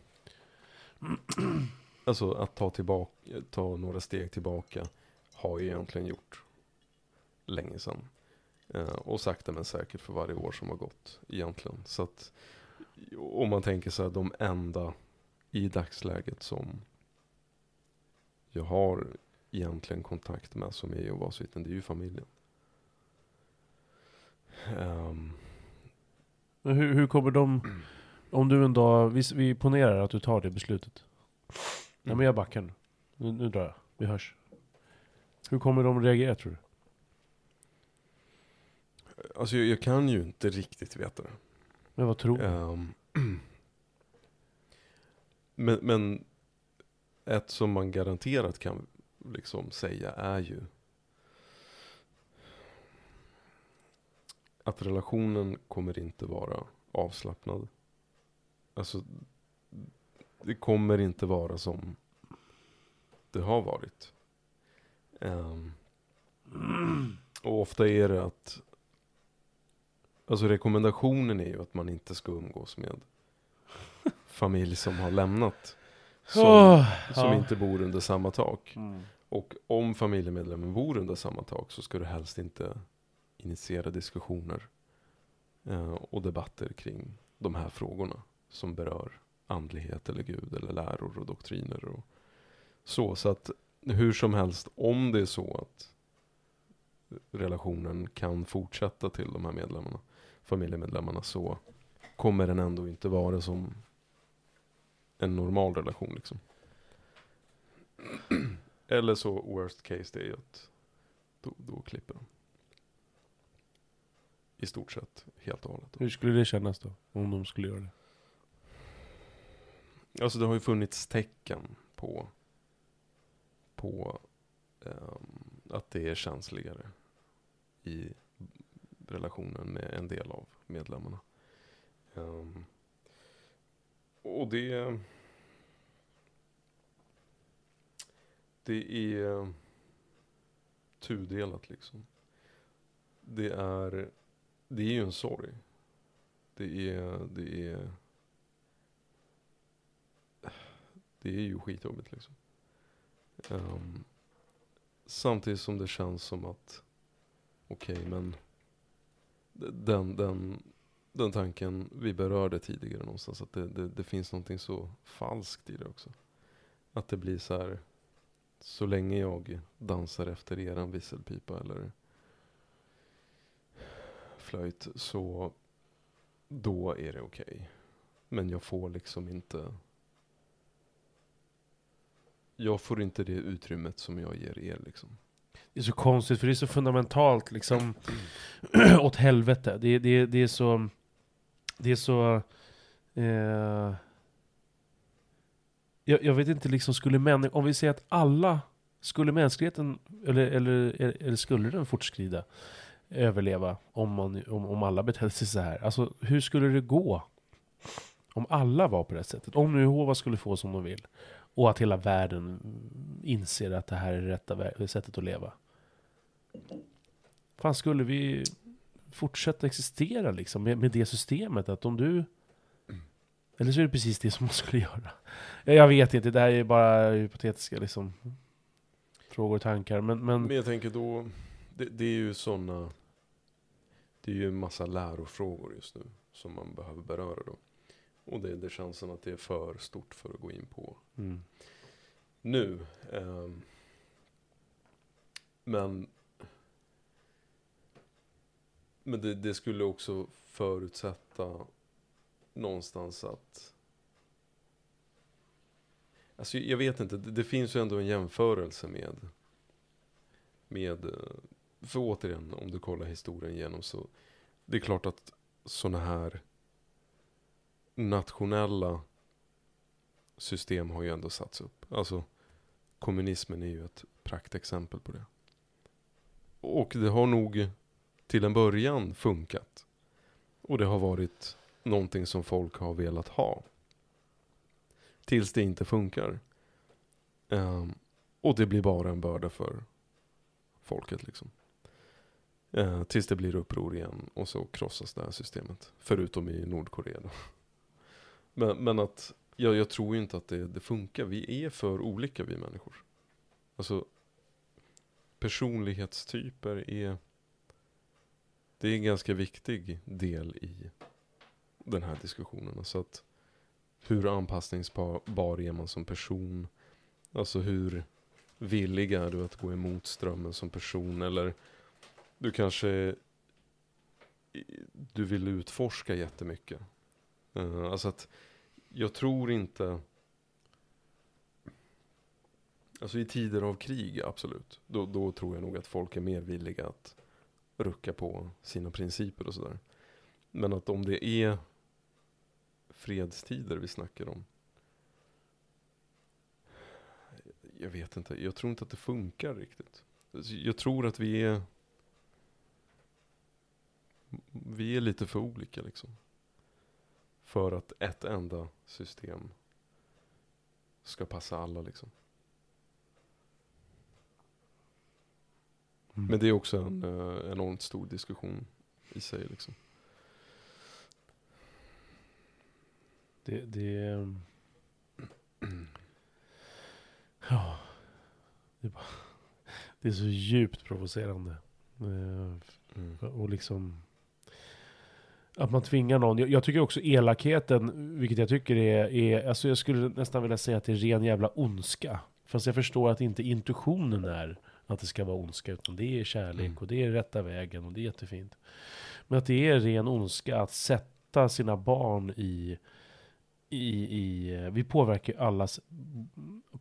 [clears throat] alltså att ta, tillbaka, ta några steg tillbaka har jag egentligen gjort länge sedan. Eh, och sakta men säkert för varje år som har gått egentligen. Så att om man tänker så här, de enda i dagsläget som jag har egentligen kontakt med som är Jehovas vittnen, det är ju familjen. Men hur, hur kommer de... Om du en dag... Vi, vi ponerar att du tar det beslutet. Ja, men jag backar nu. nu. Nu drar jag. Vi hörs. Hur kommer de reagera tror du? alltså jag, jag kan ju inte riktigt veta det. Men vad tror du? Ehm, [clears throat] men, men ett som man garanterat kan liksom säga är ju att relationen kommer inte vara avslappnad. Alltså, det kommer inte vara som det har varit. Um, och ofta är det att Alltså rekommendationen är ju att man inte ska umgås med familj som har lämnat. Som, Åh, som ja. inte bor under samma tak. Mm. Och om familjemedlemmen bor under samma tak så ska du helst inte initiera diskussioner eh, och debatter kring de här frågorna som berör andlighet eller Gud eller läror och doktriner och så. Så att hur som helst, om det är så att relationen kan fortsätta till de här medlemmarna, familjemedlemmarna, så kommer den ändå inte vara som en normal relation liksom. Eller så worst case det är ju att då, då klipper de. I stort sett helt och hållet. Hur skulle det kännas då? Om de skulle göra det? Alltså det har ju funnits tecken på, på ehm, att det är känsligare i relationen med en del av medlemmarna. Ehm, och det, det är tudelat liksom. Det är, det är ju en sorg. Det är, det är det är ju skitjobbigt liksom. Um, samtidigt som det känns som att, okej men den, den, den tanken vi berörde tidigare någonstans, att det, det, det finns någonting så falskt i det också. Att det blir så här, så länge jag dansar efter eran visselpipa eller flöjt så då är det okej. Men jag får liksom inte jag får inte det utrymmet som jag ger er liksom. Det är så konstigt, för det är så fundamentalt liksom [clears throat] åt helvete. Det, det, det är så... Det är så... Eh, jag, jag vet inte, liksom skulle män, om vi säger att alla, skulle mänskligheten, eller, eller, eller skulle den fortskrida, överleva om, man, om, om alla betedde sig så här? Alltså hur skulle det gå? Om alla var på det sättet? Om nu Jehova skulle få som de vill? Och att hela världen inser att det här är det rätta sättet att leva. Fan, skulle vi fortsätta existera liksom med, med det systemet? Att om du... Eller så är det precis det som man skulle göra. Jag vet inte, det här är bara hypotetiska liksom, frågor och tankar. Men, men... men jag tänker då, det, det är ju sådana... Det är ju en massa lärofrågor just nu som man behöver beröra då. Och det, det känns som att det är för stort för att gå in på Mm. nu. Eh, men men det, det skulle också förutsätta någonstans att Alltså jag vet inte, det, det finns ju ändå en jämförelse med med, eh, för återigen, om du kollar historien igenom så det är klart att sådana här nationella system har ju ändå satts upp. Alltså kommunismen är ju ett praktexempel på det. Och det har nog till en början funkat. Och det har varit någonting som folk har velat ha. Tills det inte funkar. Um, och det blir bara en börda för folket liksom. Uh, tills det blir uppror igen och så krossas det här systemet. Förutom i Nordkorea då. [laughs] Men, men att, jag, jag tror ju inte att det, det funkar. Vi är för olika vi människor. Alltså, personlighetstyper är, det är en ganska viktig del i den här diskussionen. Alltså att, hur anpassningsbar är man som person? Alltså hur villig är du att gå emot strömmen som person? Eller du kanske du vill utforska jättemycket. Uh, alltså att jag tror inte Alltså i tider av krig, absolut. Då, då tror jag nog att folk är mer villiga att rucka på sina principer och sådär. Men att om det är fredstider vi snackar om. Jag vet inte, jag tror inte att det funkar riktigt. Jag tror att vi är vi är lite för olika liksom. För att ett enda system ska passa alla liksom. Mm. Men det är också en uh, enormt stor diskussion i sig liksom. Det, det... [clears throat] Ja. Det är, bara, det är så djupt provocerande. Uh, mm. Och liksom... Att man tvingar någon. Jag, jag, tycker också elakheten, vilket jag tycker är, är... Alltså jag skulle nästan vilja säga att det är ren jävla ondska. Fast jag förstår att inte intuitionen är att det ska vara ondska, utan det är kärlek mm. och det är rätta vägen och det är jättefint. Men att det är ren ondska att sätta sina barn i, i, i vi påverkar allas,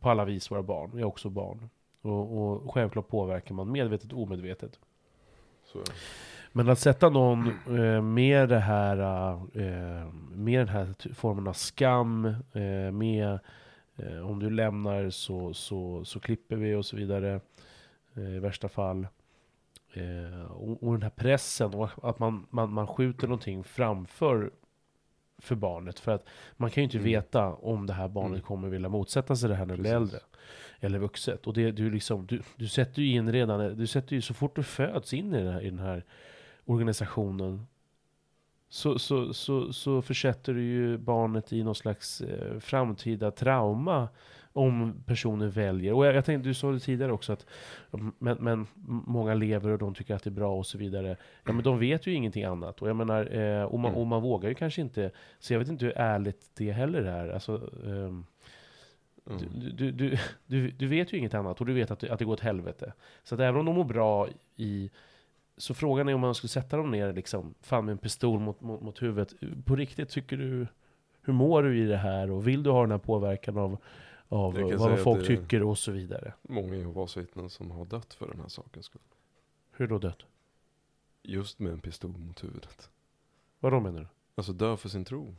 på alla vis våra barn, vi har också barn. Och, och självklart påverkar man medvetet och omedvetet. Så. Men att sätta någon eh, med det här, eh, med den här formen av skam, eh, med eh, om du lämnar så, så, så klipper vi och så vidare. Eh, i värsta fall. Eh, och, och, den här pressen och att man, man, man skjuter någonting framför för barnet. För att man kan ju inte mm. veta om det här barnet mm. kommer vilja motsätta sig det här när det blir äldre. Eller vuxet. Och det, du, liksom, du, du sätter ju in redan, du sätter ju så fort du föds in i den här, i den här organisationen. Så, så, så, så försätter du ju barnet i någon slags eh, framtida trauma om personen väljer. Och jag, jag tänkte, du sa det tidigare också att men, men många lever och de tycker att det är bra och så vidare. Ja men de vet ju ingenting annat. Och jag menar, eh, och, man, mm. och man vågar ju kanske inte, så jag vet inte hur ärligt det heller är. Alltså, eh, Mm. Du, du, du, du, vet ju inget annat och du vet att, att det går åt helvete. Så att även om de mår bra i... Så frågan är om man skulle sätta dem ner liksom, fan med en pistol mot, mot, mot huvudet. På riktigt, tycker du... Hur mår du i det här? Och vill du ha den här påverkan av, av vad folk tycker och så vidare? Många Jehovas vittnen som har dött för den här sakens skull. Hur då dött? Just med en pistol mot huvudet. Vad då menar du? Alltså dö för sin tro.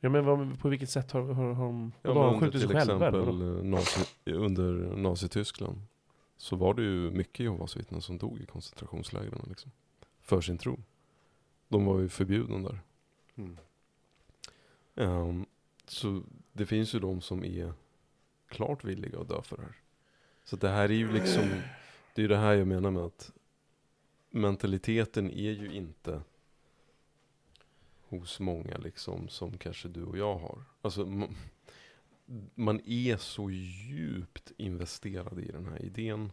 Ja men vad, på vilket sätt har, har, har de... Ja, vadå, har men de under skjutit sig till själva eller exempel vadå? eh, nazi, under Nazityskland så var det ju mycket Jehovas vittnen som dog i koncentrationslägren liksom. För sin tro. De var ju förbjudna där. Mm. Ehm, så det finns ju de som är klart villiga att dö för det här. Så det här är ju liksom, det är ju det här jag menar med att mentaliteten är ju inte hos många liksom som kanske du och jag har. Alltså ma- man är så djupt investerad i den här idén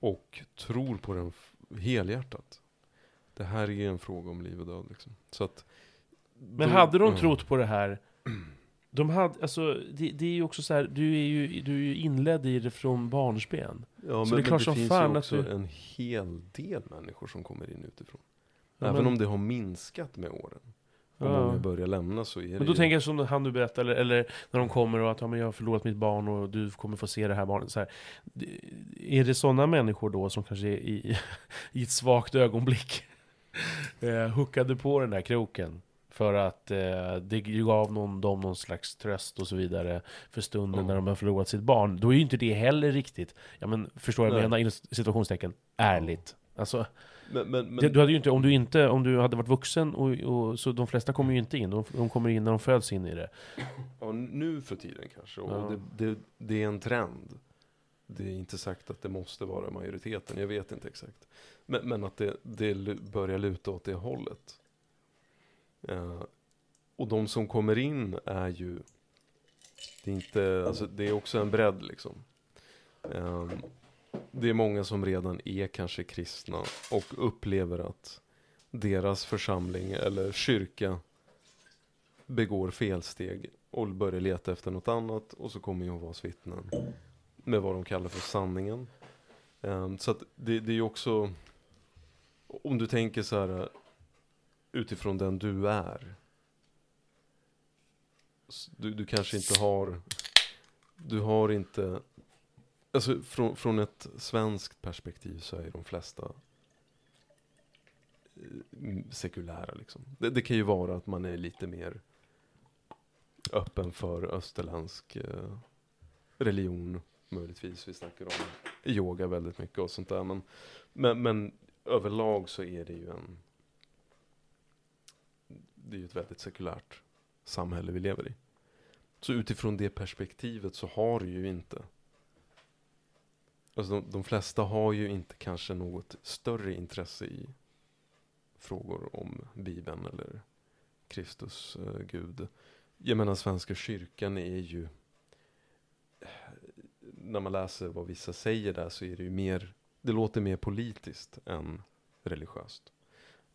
och tror på den helhjärtat. Det här är en fråga om liv och död liksom. Så att Men då- hade de ja. trott på det här de hade, alltså, det, det är ju också så här, du är ju, du är ju inledd i det från barnsben. Ja, Så men det är klart men som det finns fan ju att också du- en hel del människor som kommer in utifrån. Ja, Även men- om det har minskat med åren. Och Ja. många börjar lämna så är det Men då ju... tänker jag som han du berättade, eller, eller när de kommer och att ja, men jag har förlorat mitt barn och du kommer få se det här barnet. Så här. Är det sådana människor då som kanske är i, [laughs] i ett svagt ögonblick [laughs] eh, huckade på den där kroken? För att eh, det gav någon, dem någon slags tröst och så vidare för stunden Ja. när de har förlorat sitt barn. Då är ju inte det heller riktigt, ja men förstår jag menar, inom situationstecken, ärligt. Alltså, Men, men, men, det, du hade ju inte, om du inte, om du hade varit vuxen, och, och, så de flesta kommer ju inte in, de, de kommer in när de föds in i det. ja, nu för tiden kanske. Och Ja. det, det, det är en trend. Det är inte sagt att det måste vara majoriteten. Jag vet inte exakt. Men, men att det, det börjar luta åt det hållet. Eh, och de som kommer in är ju... Det är, inte, alltså, det är också en bredd liksom. Eh, det är många som redan är kanske kristna och upplever att deras församling eller kyrka begår felsteg och börjar leta efter något annat och så kommer Jehovas vittnen med vad de kallar för sanningen. Eh, så att det, det är ju också, om du tänker så här utifrån den du är. Du, du kanske inte har, du har inte, alltså från, från ett svenskt perspektiv så är de flesta eh, sekulära liksom. Det, det kan ju vara att man är lite mer öppen för österländsk eh, religion möjligtvis. Vi snackar om yoga väldigt mycket och sånt där. Men, men, men överlag så är det ju en det är ju ett väldigt sekulärt samhälle vi lever i. Så utifrån det perspektivet så har du ju inte Alltså de, de flesta har ju inte kanske något större intresse i frågor om Bibeln eller Kristus, eh, Gud. Jag menar Svenska kyrkan är ju när man läser vad vissa säger där så är det ju mer, det låter mer politiskt än religiöst.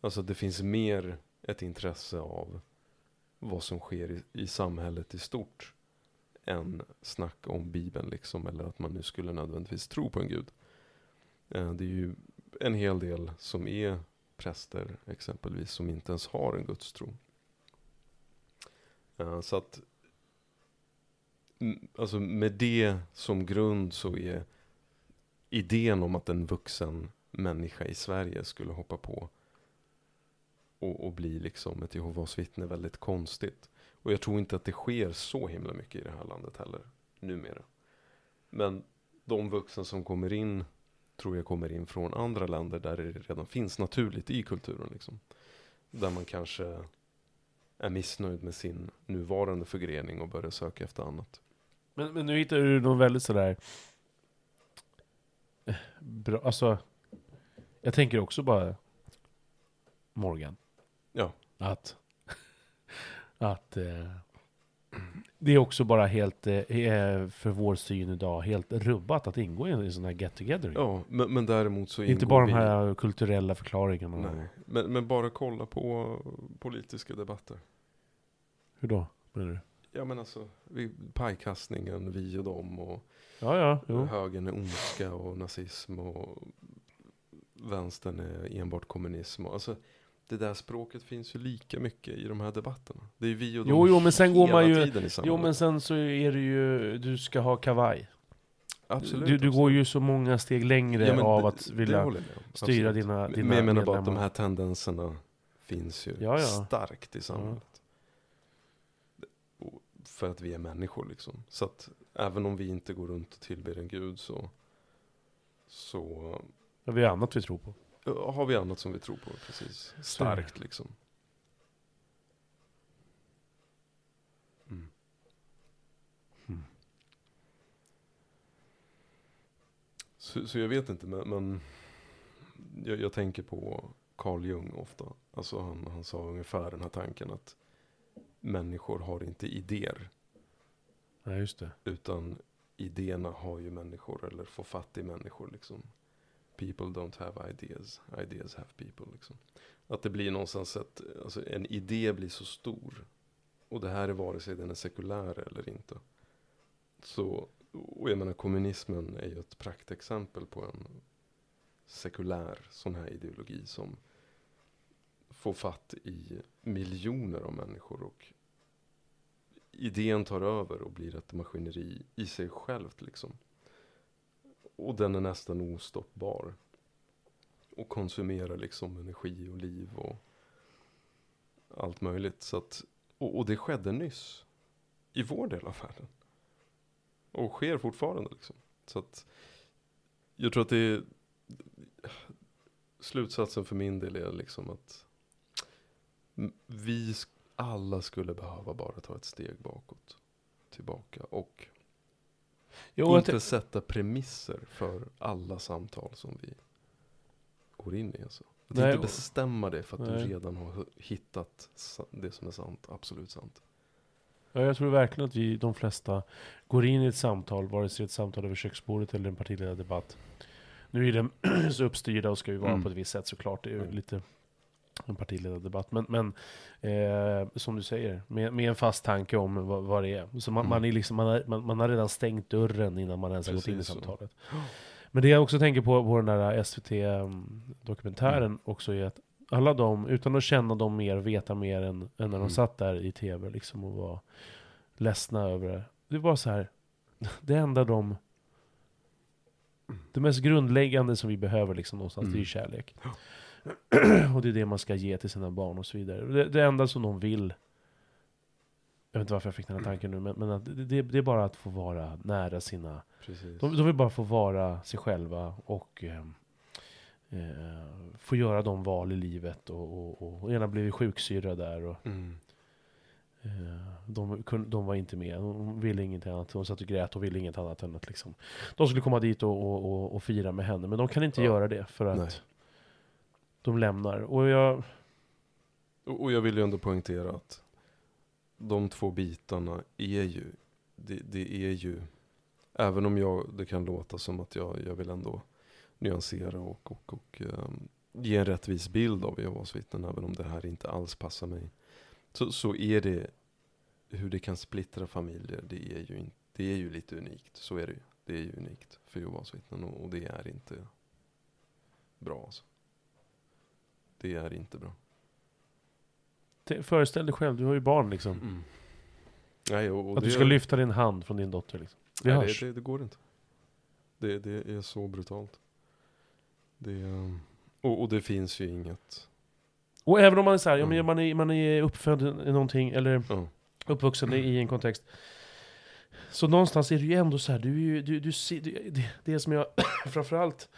Alltså det finns mer ett intresse av vad som sker i, i samhället i stort än snack om Bibeln liksom, eller att man nu skulle nödvändigtvis tro på en gud. Eh, Det är ju en hel del som är präster exempelvis som inte ens har en gudstro. Eh, Så att alltså med det som grund så är idén om att en vuxen människa i Sverige skulle hoppa på och, och bli liksom ett Jehovas vittne väldigt konstigt. Och jag tror inte att det sker så himla mycket i det här landet heller, numera. Men de vuxna som kommer in tror jag kommer in från andra länder där det redan finns naturligt i kulturen. Liksom. Där man kanske är missnöjd med sin nuvarande förgrening och börjar söka efter annat. Men, men nu hittar du någon väldigt sådär... Eh, bra, alltså... Jag tänker också bara... Morgan. Att... Att... Eh, det är också bara helt, eh, eh, för vår syn idag, helt rubbat att ingå i en, sån här get together. Ja, men, men däremot så Inte ingår bara de här kulturella förklaringarna. Nej, men, men bara kolla på politiska debatter. Hur då? Menar du? Ja men alltså, vi, pajkastningen, vi och dem och Ja, ja. Jo. högern är ondska och nazism och vänstern är enbart kommunism. Och, alltså, det där språket finns ju lika mycket i de här debatterna. Det är vi och dem Jo, jo, men sen går man ju- Jo, men sen så är det ju, du ska ha kavaj. absolut, Du, du går ju så många steg längre Ja, av det- att vilja styra dina, dina Men jag menar bara att de här tendenserna finns ju Ja, ja. starkt i samhället. För att vi är människor liksom. Så att även om vi inte går runt och tillber en gud så, så Ja, vi har annat vi tror på. Har vi annat som vi tror på. Precis. Starkt liksom. Mm. Mm. Så, så jag vet inte, men, men jag, jag tänker på Carl Jung ofta. Alltså han, han sa ungefär den här tanken att människor har inte idéer. Nej, just det. Utan idéerna har ju människor, eller får fatt i människor liksom. People don't have ideas, ideas have people liksom. Att det blir någonstans att, alltså en idé blir så stor. Och det här är vare sig den är sekulär eller inte. Så, och jag menar kommunismen är ju ett praktexempel på en sekulär sån här ideologi som får fatt i miljoner av människor och idén tar över och blir ett maskineri i sig självt liksom. Och den är nästan ostoppbar. Och konsumerar liksom energi och liv och allt möjligt. Så att, och, och det skedde nyss. I vår del av världen. Och sker fortfarande liksom. Så att jag tror att det är slutsatsen för min del är liksom att vi alla skulle behöva bara ta ett steg bakåt. Tillbaka och Jo, inte sätta premisser för alla samtal som vi går in i. Alltså. Att Nej, inte bestämma det för att Nej. du redan har hittat det som är sant, absolut sant. ja, jag tror verkligen att vi, de flesta, går in i ett samtal, vare sig ett samtal över köksbordet eller en partiledardebatt. Nu är den [clears throat] så uppstyrda och ska ju vara Mm. på ett visst sätt såklart. Det är ju Mm. lite en partiledardebatt. Men, men eh, som du säger, med, med en fast tanke om vad, vad det är. Så man, Mm. man, är liksom, man, har, man, man har redan stängt dörren innan man ens har gått in i så. samtalet. Men det jag också tänker på, på den där SVT-dokumentären Mm. också är att alla de, utan att känna dem mer, veta mer än, än när de Mm. satt där i tv liksom och var ledsna över det. Det var så här, det enda de... Det mest grundläggande som vi behöver liksom någonstans, det är Mm. kärlek. [clears throat] och det är det man ska ge till sina barn och så vidare. Det, det enda som de vill, jag vet inte varför jag fick den här tanken nu, men, men att det, det, är bara att få vara nära sina Precis. de, de vill bara få vara sig själva och eh, eh, få göra de val i livet och, och, och, och gärna blivit sjuksyrra där. Och, Mm. eh, de, de var inte med, de ville ingenting annat. De satt och grät och ville inget annat än att liksom, de skulle komma dit och, och, och, och fira med henne. Men de kan inte Ja. göra det för att Nej de lämnar. Och jag, Och, och jag vill ju ändå poängtera att de två bitarna är ju, det, det är ju, även om jag, det kan låta som att jag, jag vill ändå nyansera och, och, och um, ge en rättvis bild av Jehovas vittnen, även om det här inte alls passar mig. Så, så är det, hur det kan splittra familjer, det är ju, in, det är ju lite unikt. Så är det ju. Det är ju unikt för Jehovas vittnen och, och det är inte bra alltså. Det är inte bra. föreställ dig själv, du har ju barn liksom. Mm. Nej, och, och att du det- ska lyfta din hand från din dotter. Liksom. Vi Nej, hörs. det, det, det går inte. Det, det är så brutalt. Det, är- och, och det finns ju inget. Och även om man är så här, ja, men Mm. man, är, man är uppfödd i någonting, eller Ja. uppvuxen i en kontext. Så någonstans är det ju ändå så här, du, är du, du, ser- du det, det som jag [clears throat] framförallt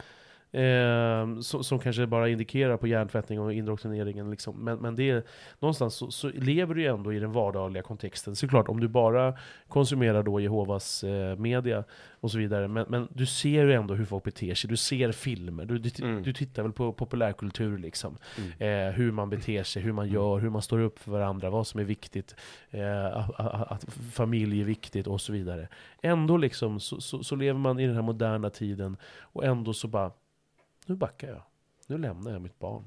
Eh, som, som kanske bara indikerar på hjärntvättning och indoktrineringen. Liksom. Men, men det är, någonstans så, så lever du ju ändå i den vardagliga kontexten. Såklart, om du bara konsumerar då Jehovas eh, media och så vidare. Men, men du ser ju ändå hur folk beter sig. Du ser filmer. Du, du, Mm. du tittar väl på populärkultur liksom. Mm. Eh, hur man beter sig, hur man gör, hur man står upp för varandra, vad som är viktigt, eh, att, att, att familj är viktigt och så vidare. Ändå liksom så, så, så lever man i den här moderna tiden och ändå så bara, nu backar jag. Nu lämnar jag mitt barn.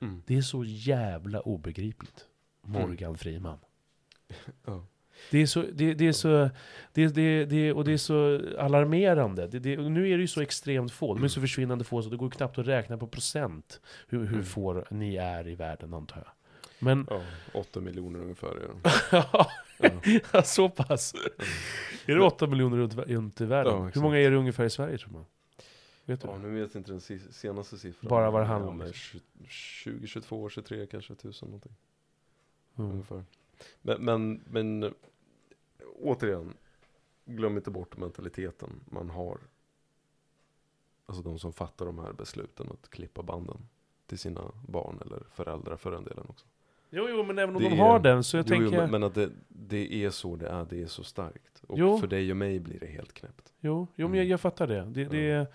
Mm. Det är så jävla obegripligt. Morgan Friman. [laughs] Ja. Det är så, det, det är så, det, det, det, och det är så alarmerande. Det, det, nu är det ju så extremt få, de är så försvinnande få så det går knappt att räkna på procent hur, hur Mm. få ni är i världen antar jag. Men, Ja, åtta miljoner ungefär är de. [laughs] ja, så pass. Är det 8 miljoner runt, runt i världen? Ja, hur många är det ungefär i Sverige tror man? Vet du? Ja, nu vet jag inte den senaste siffran. Bara vad det handlar om, Ja, men liksom. 20, 22, 23 kanske tusen någonting. Mm. Ungefär. Men, men, men återigen, glöm inte bort mentaliteten man har. Alltså de som fattar de här besluten att klippa banden till sina barn eller föräldrar för den delen också. Jo, jo, men även om Det de är- har den så jag jo, tänker... jo, men, men att det, det är så det är, det är så starkt. Och Jo. för dig och mig blir det helt knäppt. Jo, jo men jag, Mm. jag fattar det. det, det Ja.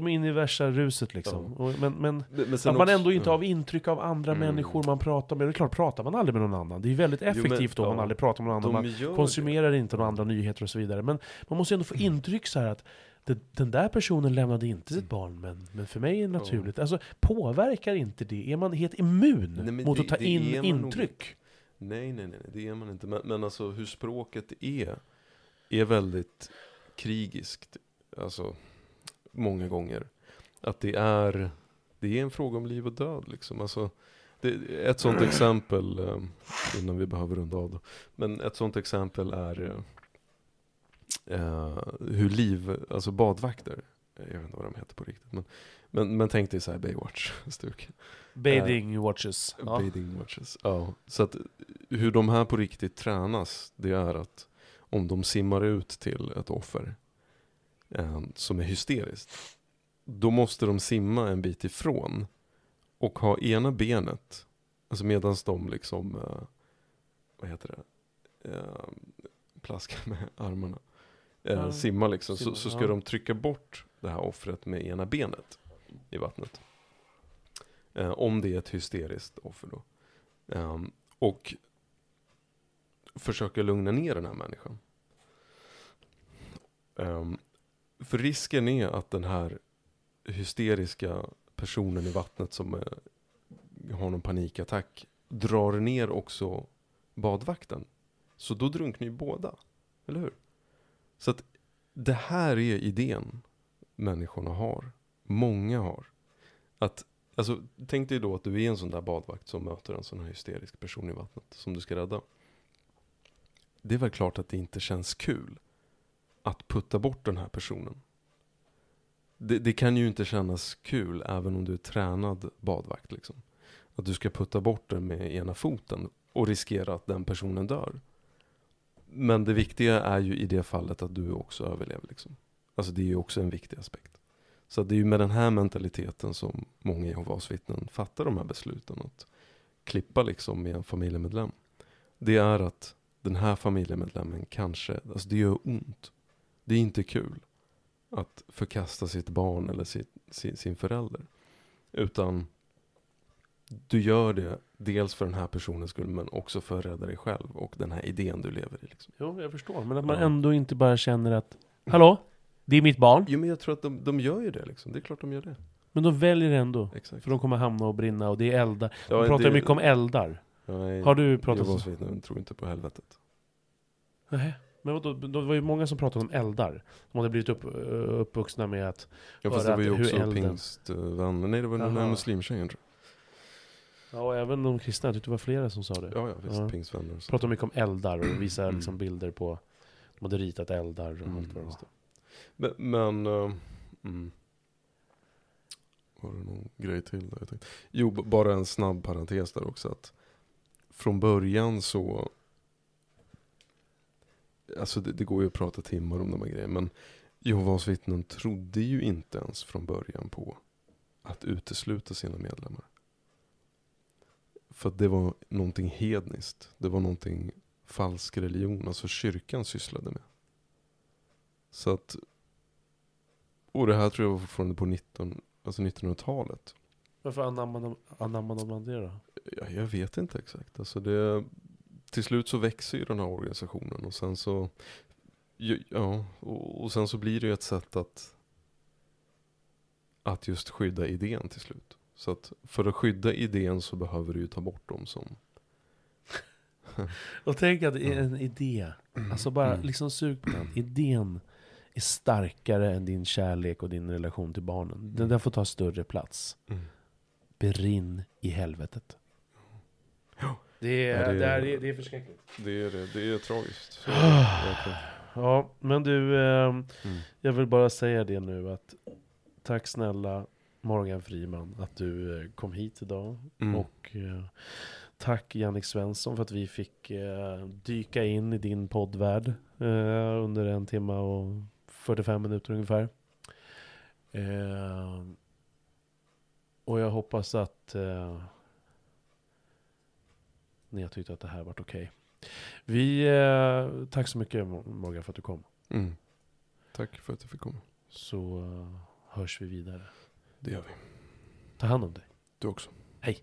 De är inne i värsta ruset liksom. Och, men, men Men att man också- ändå inte ja. har intryck av andra Mm. människor man pratar med. Det är klart, pratar man aldrig med någon annan. Det är väldigt men- effektivt då om man ja. aldrig pratar med någon annan. Man konsumerar inte några andra nyheter och så vidare. Men man måste ändå få intryck så här att det, den där personen lämnade inte sitt barn, men, men för mig är det naturligt. Alltså, påverkar inte det? Är man helt immun Nej, men mot det- att ta det in man nog intryck? Nej, nej, nej, det är man inte. Men, men alltså hur språket är, är väldigt krigiskt. Alltså, många gånger. Att det är, det är en fråga om liv och död liksom. Alltså, det, ett sånt exempel, eh, innan vi behöver runda av då. Men ett sånt exempel är eh, eh, hur liv, alltså badvakter, jag vet inte vad de heter på riktigt. Men, men, men tänk dig så här Baywatch-stuk. Bathing watches. Ja. Bathing watches. Ja. Så att hur de här på riktigt tränas, det är att om de simmar ut till ett offer eh, som är hysteriskt, då måste de simma en bit ifrån och ha ena benet, alltså medans de liksom, eh, vad heter det, eh, plaskar med [laughs] armarna, eh, Ja, simma liksom, simma, så, så ska ja. de trycka bort det här offret med ena benet i vattnet. Eh, om det är ett hysteriskt offer då. Ehm, och försöka lugna ner den här människan. Ehm, för risken är att den här hysteriska personen i vattnet som eh, har någon panikattack drar ner också badvakten. Så då drunknar ju båda. Eller hur? Så att det här är idén människorna har. Många har. Att, alltså, tänk dig då att du är en sån där badvakt som möter en sån här hysterisk person i vattnet som du ska rädda. Det är väl klart att det inte känns kul att putta bort den här personen. Det, det kan ju inte kännas kul även om du är tränad badvakt. Liksom. Att du ska putta bort den med ena foten och riskera att den personen dör. Men det viktiga är ju i det fallet att du också överlever. Liksom. Alltså det är ju också en viktig aspekt. Så det är ju med den här mentaliteten som många Jehovas vittnen fattar de här besluten. Att klippa liksom med en familjemedlem. Det är att den här familjemedlemmen kanske, alltså det gör ont. Det är inte kul att förkasta sitt barn eller sitt, sin, sin förälder. Utan du gör det dels för den här personens skull men också för att rädda dig själv och den här idén du lever i. Liksom. Jo, jag förstår. Men att man Ja. ändå inte bara känner att Hallå? Det är mitt barn. Jo men jag tror att de, de gör ju det liksom. Det är klart de gör det. Men de väljer ändå. Exakt. För de kommer hamna och brinna och det är eldar. Ja, De pratar det- mycket om eldar. Nej, Har du pratat om vittnen tror inte på helvetet. Nej. Men vadå, det var ju många som pratade om eldar. De hade blivit upp, uppvuxna med att Ja fast det var ju också elden- pingstvänner. Nej det var den här muslimtjejen tror Ja, och även de kristna, jag tyckte det var flera som sa det. jag. Ja ja visst, Ja. pingstvänner. så. Pratade mycket om eldar och visade Mm. liksom bilder på De hade ritat eldar och Mm. allt vad det stod. Men, men eh, mm. Var det någon grej till där jag tänkte? Jo, bara en snabb parentes där också. Att från början så, alltså det, det går ju att prata timmar om de här grejerna. Men Jehovas vittnen trodde ju inte ens från början på att utesluta sina medlemmar. För att det var någonting hedniskt. Det var någonting falsk religion, alltså kyrkan sysslade med. Så att, och det här tror jag var fortfarande på 19, alltså 1900-talet. Varför anammade de, anammade de det då? Ja, jag vet inte exakt. Alltså det, till slut så växer ju den här organisationen och sen så, ja, och, sen så blir det ju ett sätt att, att just skydda idén till slut. Så att för att skydda idén så behöver du ju ta bort dem som, [laughs] Och tänk att är en idé. Alltså bara Mm. liksom sug på den. Idén är starkare än din kärlek och din relation till barnen. Den där får ta större plats. Mm. Berinn i helvetet. Det är, det är- det är, det är förskräckligt. Det är det. Det är tragiskt. Verkligen. Ja, men du, ehm, Mm. jag vill bara säga det nu att tack snälla Morgan Friman att du eh, kom hit idag. Mm. Och eh, tack Jannik Svensson för att vi fick eh, dyka in i din poddvärld eh, under en timme och 45 minuter ungefär. Eh, och jag hoppas att eh, ni har tyckt att det här varit okej. Vi, eh, tack så mycket Morgan för att du kom. Mm. Tack för att jag fick komma. Så eh, hörs vi vidare. Det gör vi. Ta hand om dig. Du också. Hej.